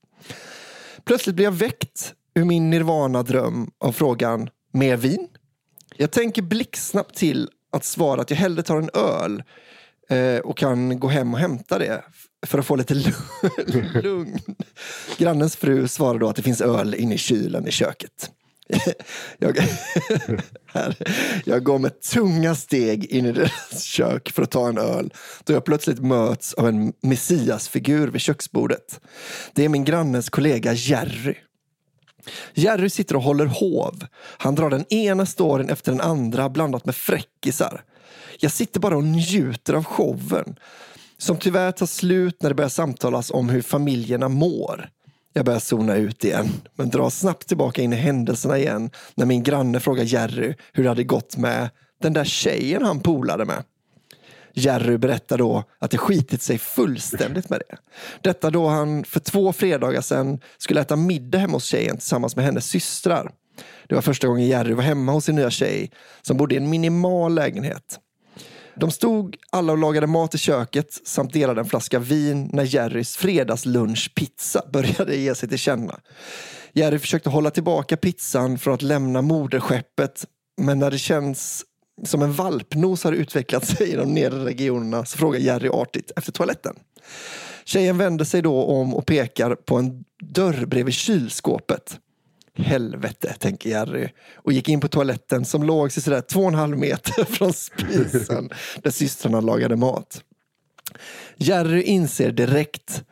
Plötsligt blir jag väckt ur min nirvana-dröm av frågan mer vin? Jag tänker blixtsnabbt till att svara att jag hellre tar en öl eh, och kan gå hem och hämta det för att få lite lugn. Grannens fru svarar då att det finns öl inne i kylen i köket. Jag, här, jag går med tunga steg in i deras kök för att ta en öl då jag plötsligt möts av en messiasfigur vid köksbordet. Det är min grannes kollega Jerry. Jerry sitter och håller hov. Han drar den ena storyn efter den andra blandat med fräckisar. Jag sitter bara och njuter av showen. Som tyvärr tar slut när det börjar samtalas om hur familjerna mår. Jag börjar zona ut igen, men drar snabbt tillbaka in i händelserna igen när min granne frågar Jerry hur det hade gått med den där tjejen han polade med. Jerry berättar då att det skitit sig fullständigt med det. Detta då han för två fredagar sedan skulle äta middag hemma hos tjejen tillsammans med hennes systrar. Det var första gången Jerry var hemma hos sin nya tjej som bodde i en minimal lägenhet. De stod alla och lagade mat i köket samt delade en flaska vin när Jerrys fredagslunchpizza började ge sig till känna. Jerry försökte hålla tillbaka pizzan från att lämna moderskeppet men när det känns som en valpnos har utvecklat sig i de nedre regionerna så frågar Jerry artigt efter toaletten. Tjejen vänder sig då om och pekar på en dörr bredvid kylskåpet. Helvete, tänker Jerry och gick in på toaletten som låg sig sådär två och en halv meter från spisen där systrarna lagade mat. Jerry inser direkt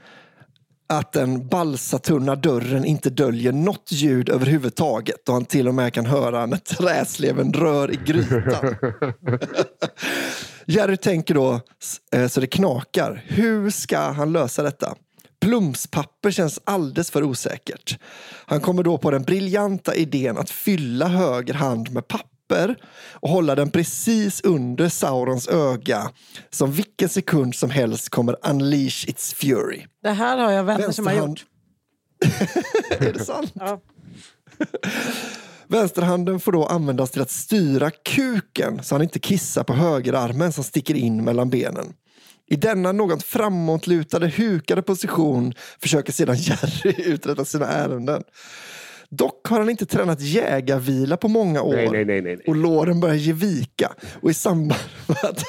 att den balsatunna dörren inte döljer något ljud överhuvudtaget och han till och med kan höra när träsleven rör i grytan. Jerry tänker då eh, så det knakar. Hur ska han lösa detta? Plumspapper känns alldeles för osäkert. Han kommer då på den briljanta idén att fylla höger hand med papper papper och hålla den precis under Saurons öga som vilken sekund som helst kommer unleash its fury. Det här har jag vänner som har gjort. Är det sant? Ja. Vänsterhanden får då användas till att styra kuken så han inte kissar på högerarmen som sticker in mellan benen. I denna något framåtlutade, hukade position försöker sedan Jerry uträtta sina ärenden. Dock har han inte tränat jägarvila på många år Nej, nej, nej, och låren börjar ge vika. Och i samband med att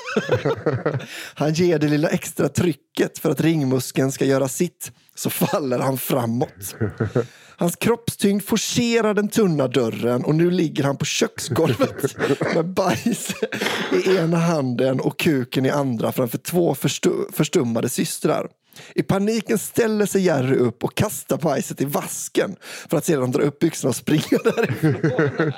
han ger det lilla extra trycket för att ringmuskeln ska göra sitt så faller han framåt. Hans kroppstyngd forcerar den tunna dörren och nu ligger han på köksgolvet med bajs i ena handen och kuken i andra framför två förstu- förstummade systrar. I paniken ställer sig Jerry upp och kastar bajset i vasken för att sedan dra upp byxorna och springa därifrån.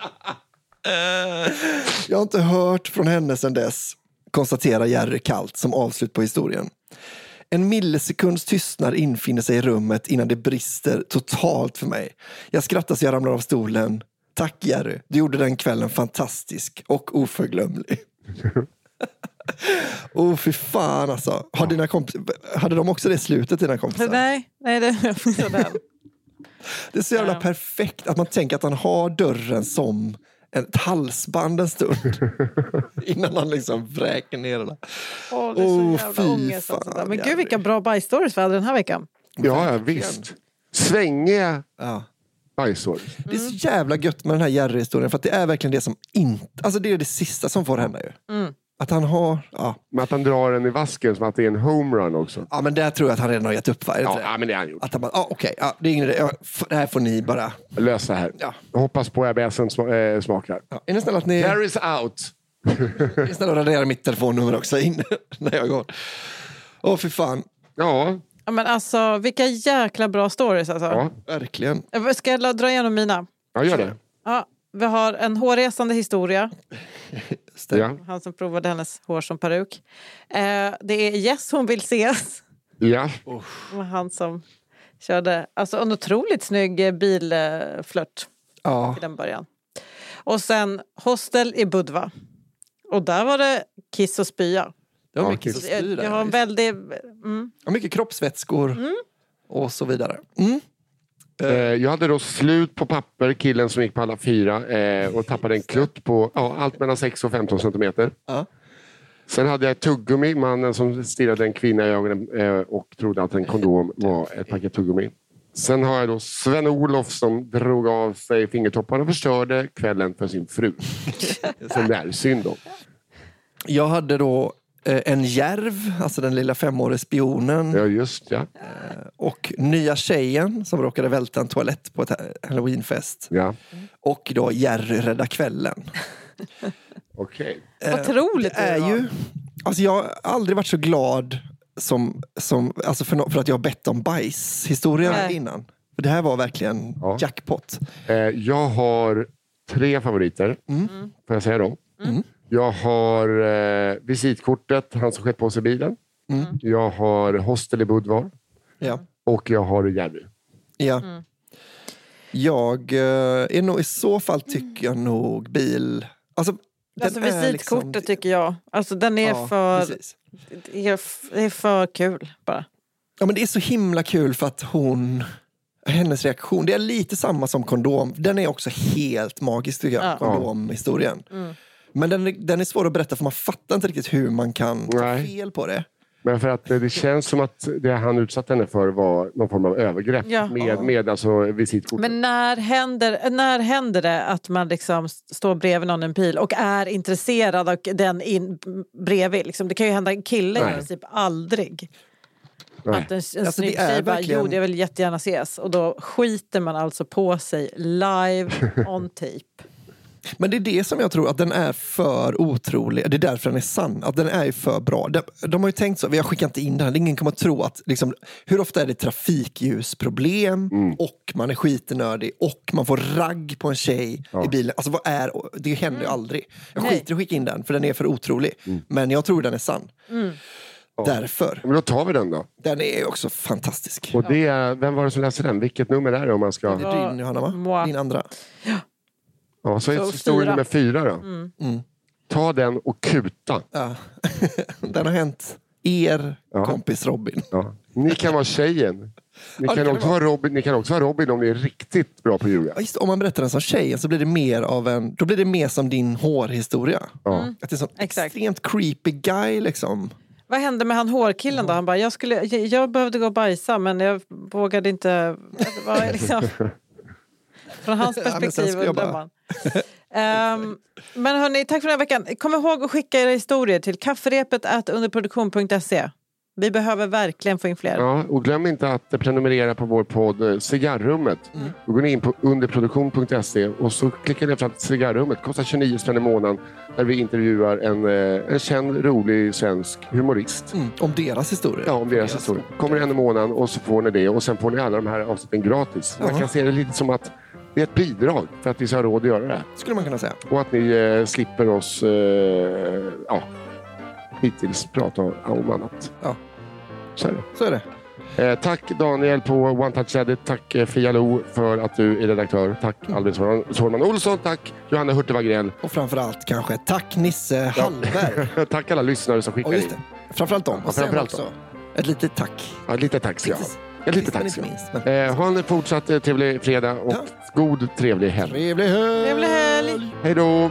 Jag har inte hört från henne sedan dess, konstaterar Jerry kallt som avslut på historien. En millisekunds tystnad infinner sig i rummet innan det brister totalt för mig. Jag skrattar så jag ramlar av stolen. Tack Jerry, du gjorde den kvällen fantastisk och oförglömlig. oh fy fan alltså. Har dina kompis, hade de också det slutet dina kompisar? Nej, nej det är. Det är så jävla perfekt att man tänker att han har dörren som ett halsband en stund. Innan han liksom vräker ner den. Åh, det är så Åh, jävla ångest. fan, Alltså. Men Jerry. gud vilka bra bajsstories vi hade den här veckan. Ja, ja, visst. Svängiga Ja. bajsor. Det är så jävla gött med den här Jerry-historien för att det är verkligen det som inte, alltså det är det sista som får hända ju. Mm. Att han har, ja. Men att han drar den i vasken som att det är en homerun också. ja men där tror jag att han redan har gett upp va? Ja, ja men det har han gjort. Att han bara, ja okej, ja, det är ingen. Ja, det här får ni bara. Lös det här. Ja. Jag hoppas på ABSen sma- äh, smakar. Ja. Är ni snälla att ni, Carries out. är ni snälla att radera mitt telefonnummer också in när jag går? Åh fy fan, Ja, Ja, men alltså vilka jäkla bra stories alltså. ja. verkligen. Jag Ska jag dra igenom mina? ja gör det. Ja, vi har en hårresande historia. Just det. Ja. Han som provade hennes hår som peruk. Eh, det är Jess hon vill ses. ja. Var han som körde alltså en otroligt snygg eh, bilflört Ja. till den början. Och sen Hostel i Budva. Och där var det kiss och spya. Det var Ja, mycket kiss. Jag, jag har en väldigt... Mm. Mycket kroppsvätskor och så vidare. Mm. Eh, jag hade då slut på papper, killen som gick på alla fyra eh, och tappade en klutt på ja, allt mellan 6 och 15 centimeter. Ja. Sen hade jag tuggummi, mannen som stirrade en kvinna i ögonen eh, och trodde att en kondom var ett paket tuggummi. Sen har jag då Sven-Olof som drog av sig fingertopparna och förstörde kvällen för sin fru. Som det är synd om. Jag hade då en järv, alltså den lilla femåriga spionen. Ja, just ja. Och nya tjejen som råkade välta en toalett på ett ha- halloweenfest. ja. Och då Jerry rädda kvällen. Okej. Otroligt Det är det var. ju, alltså jag har aldrig varit så glad som, som, alltså för, no- för att jag har bett om bajshistoria Nej. innan. För det här var verkligen Ja. jackpot. Eh, jag har tre favoriter. Får jag säga dem? Jag har eh, visitkortet, han som skett på sig bilen. Jag har Hostel i Budvar. Ja. Och jag har Jerry. Ja. Jag eh, är nog i så fall tycker jag nog bil... Alltså, den Alltså är visitkortet liksom- tycker jag. Alltså den är Ja, för... Det är, är för kul bara. Ja, men det är så himla kul för att hon... Hennes reaktion, det är lite samma som kondom. Den är också helt magisk tycker jag, Ja. kondomhistorien. Mm. Men den, är- den är svår att berätta för man fattar inte riktigt hur man kan ta Nej. fel på det. Men för att det känns som att det han utsatte henne för var någon form av övergrepp Ja. med, med alltså visitkortet. Men när händer, när händer det att man liksom står bredvid någon i en pil och är intresserad av den in, bredvid? Liksom, det kan ju hända en kille i Nej. princip aldrig. Nej. Att en, en Alltså, det snygg är tjej bara, verkligen- jo jag vill jättegärna ses. Och då skiter man alltså på sig live on tape. Men det är det som jag tror att den är för otrolig. Det är därför den är sann. Att den är för bra. De, de har ju tänkt så, vi har skickat inte in den. Ingen kommer att tro att, liksom, hur ofta är det trafikljusproblem och man är skitnördig och man får ragg på en tjej i bilen. Alltså vad är, det händer ju aldrig. Jag Nej. skiter i att skicka in den för den är för otrolig. Men jag tror den är sann. Därför. Men då tar vi den då. Den är också fantastisk. Och det, är- vem var det som läste den? Vilket nummer är det om man ska... Det är din Johanna va? Din andra. Ja, så, Så är historia nummer fyra då. Mm. Mm. Ta den och kuta. Ja. Den har hänt er Ja. kompis Robin. Ja. Ni kan vara tjejen. Ni Ja, kan, kan också vara Robin, ni kan också vara Robin om ni är riktigt bra på att. Ja, just, om man berättar den som tjej så blir det mer av en, då blir det mer som din hårhistoria. Ja. Att det är en extremt creepy guy liksom. Vad hände med han hårkillen då? Han bara, jag, skulle, jag, jag behövde gå och bajsa men jag vågade inte. Det var liksom, från hans Ja, perspektiv jag undrar man. Ehm, men hörni, tack för den här veckan. Kom ihåg att skicka era historier till kafferepet underproduktion.se. Vi behöver verkligen få in fler. Ja, och glöm inte att prenumerera på vår podd eh, Cigarrummet. Då går ni in på underproduktion.se och så klickar ni fram till Cigarrummet. kostar 29 spänn i månaden. Där vi intervjuar en, eh, en känd, rolig svensk humorist. Mm. Om deras historia. Ja, om deras historia. Kommer en i månaden och så får ni det och sen får ni alla de här avsnitten gratis. Man Ja. kan se det lite som att det är ett bidrag för att vi ska ha råd att göra det här. Skulle man kunna säga. Och att ni eh, slipper oss, eh, ja, hittills prata om annat. Ja. Så är det. Så är det. Eh, tack Daniel på One Touch Edit. Tack eh, Fia Lo för att du är redaktör. Tack Albin Sårman- Olsson. Tack Johanna Hurtig Wagrell. Och framförallt kanske tack Nisse Hallberg. tack alla lyssnare som skickar Och just in. Framförallt dem. Ja, Och sen framförallt också ett litet tack. Ja, lite tack ska jag ha. Litet men tack ska. Eh, ha en fortsatt eh, trevlig fredag och Ja. god trevlig helg. Trevlig helg! Trevlig helg! Hej då!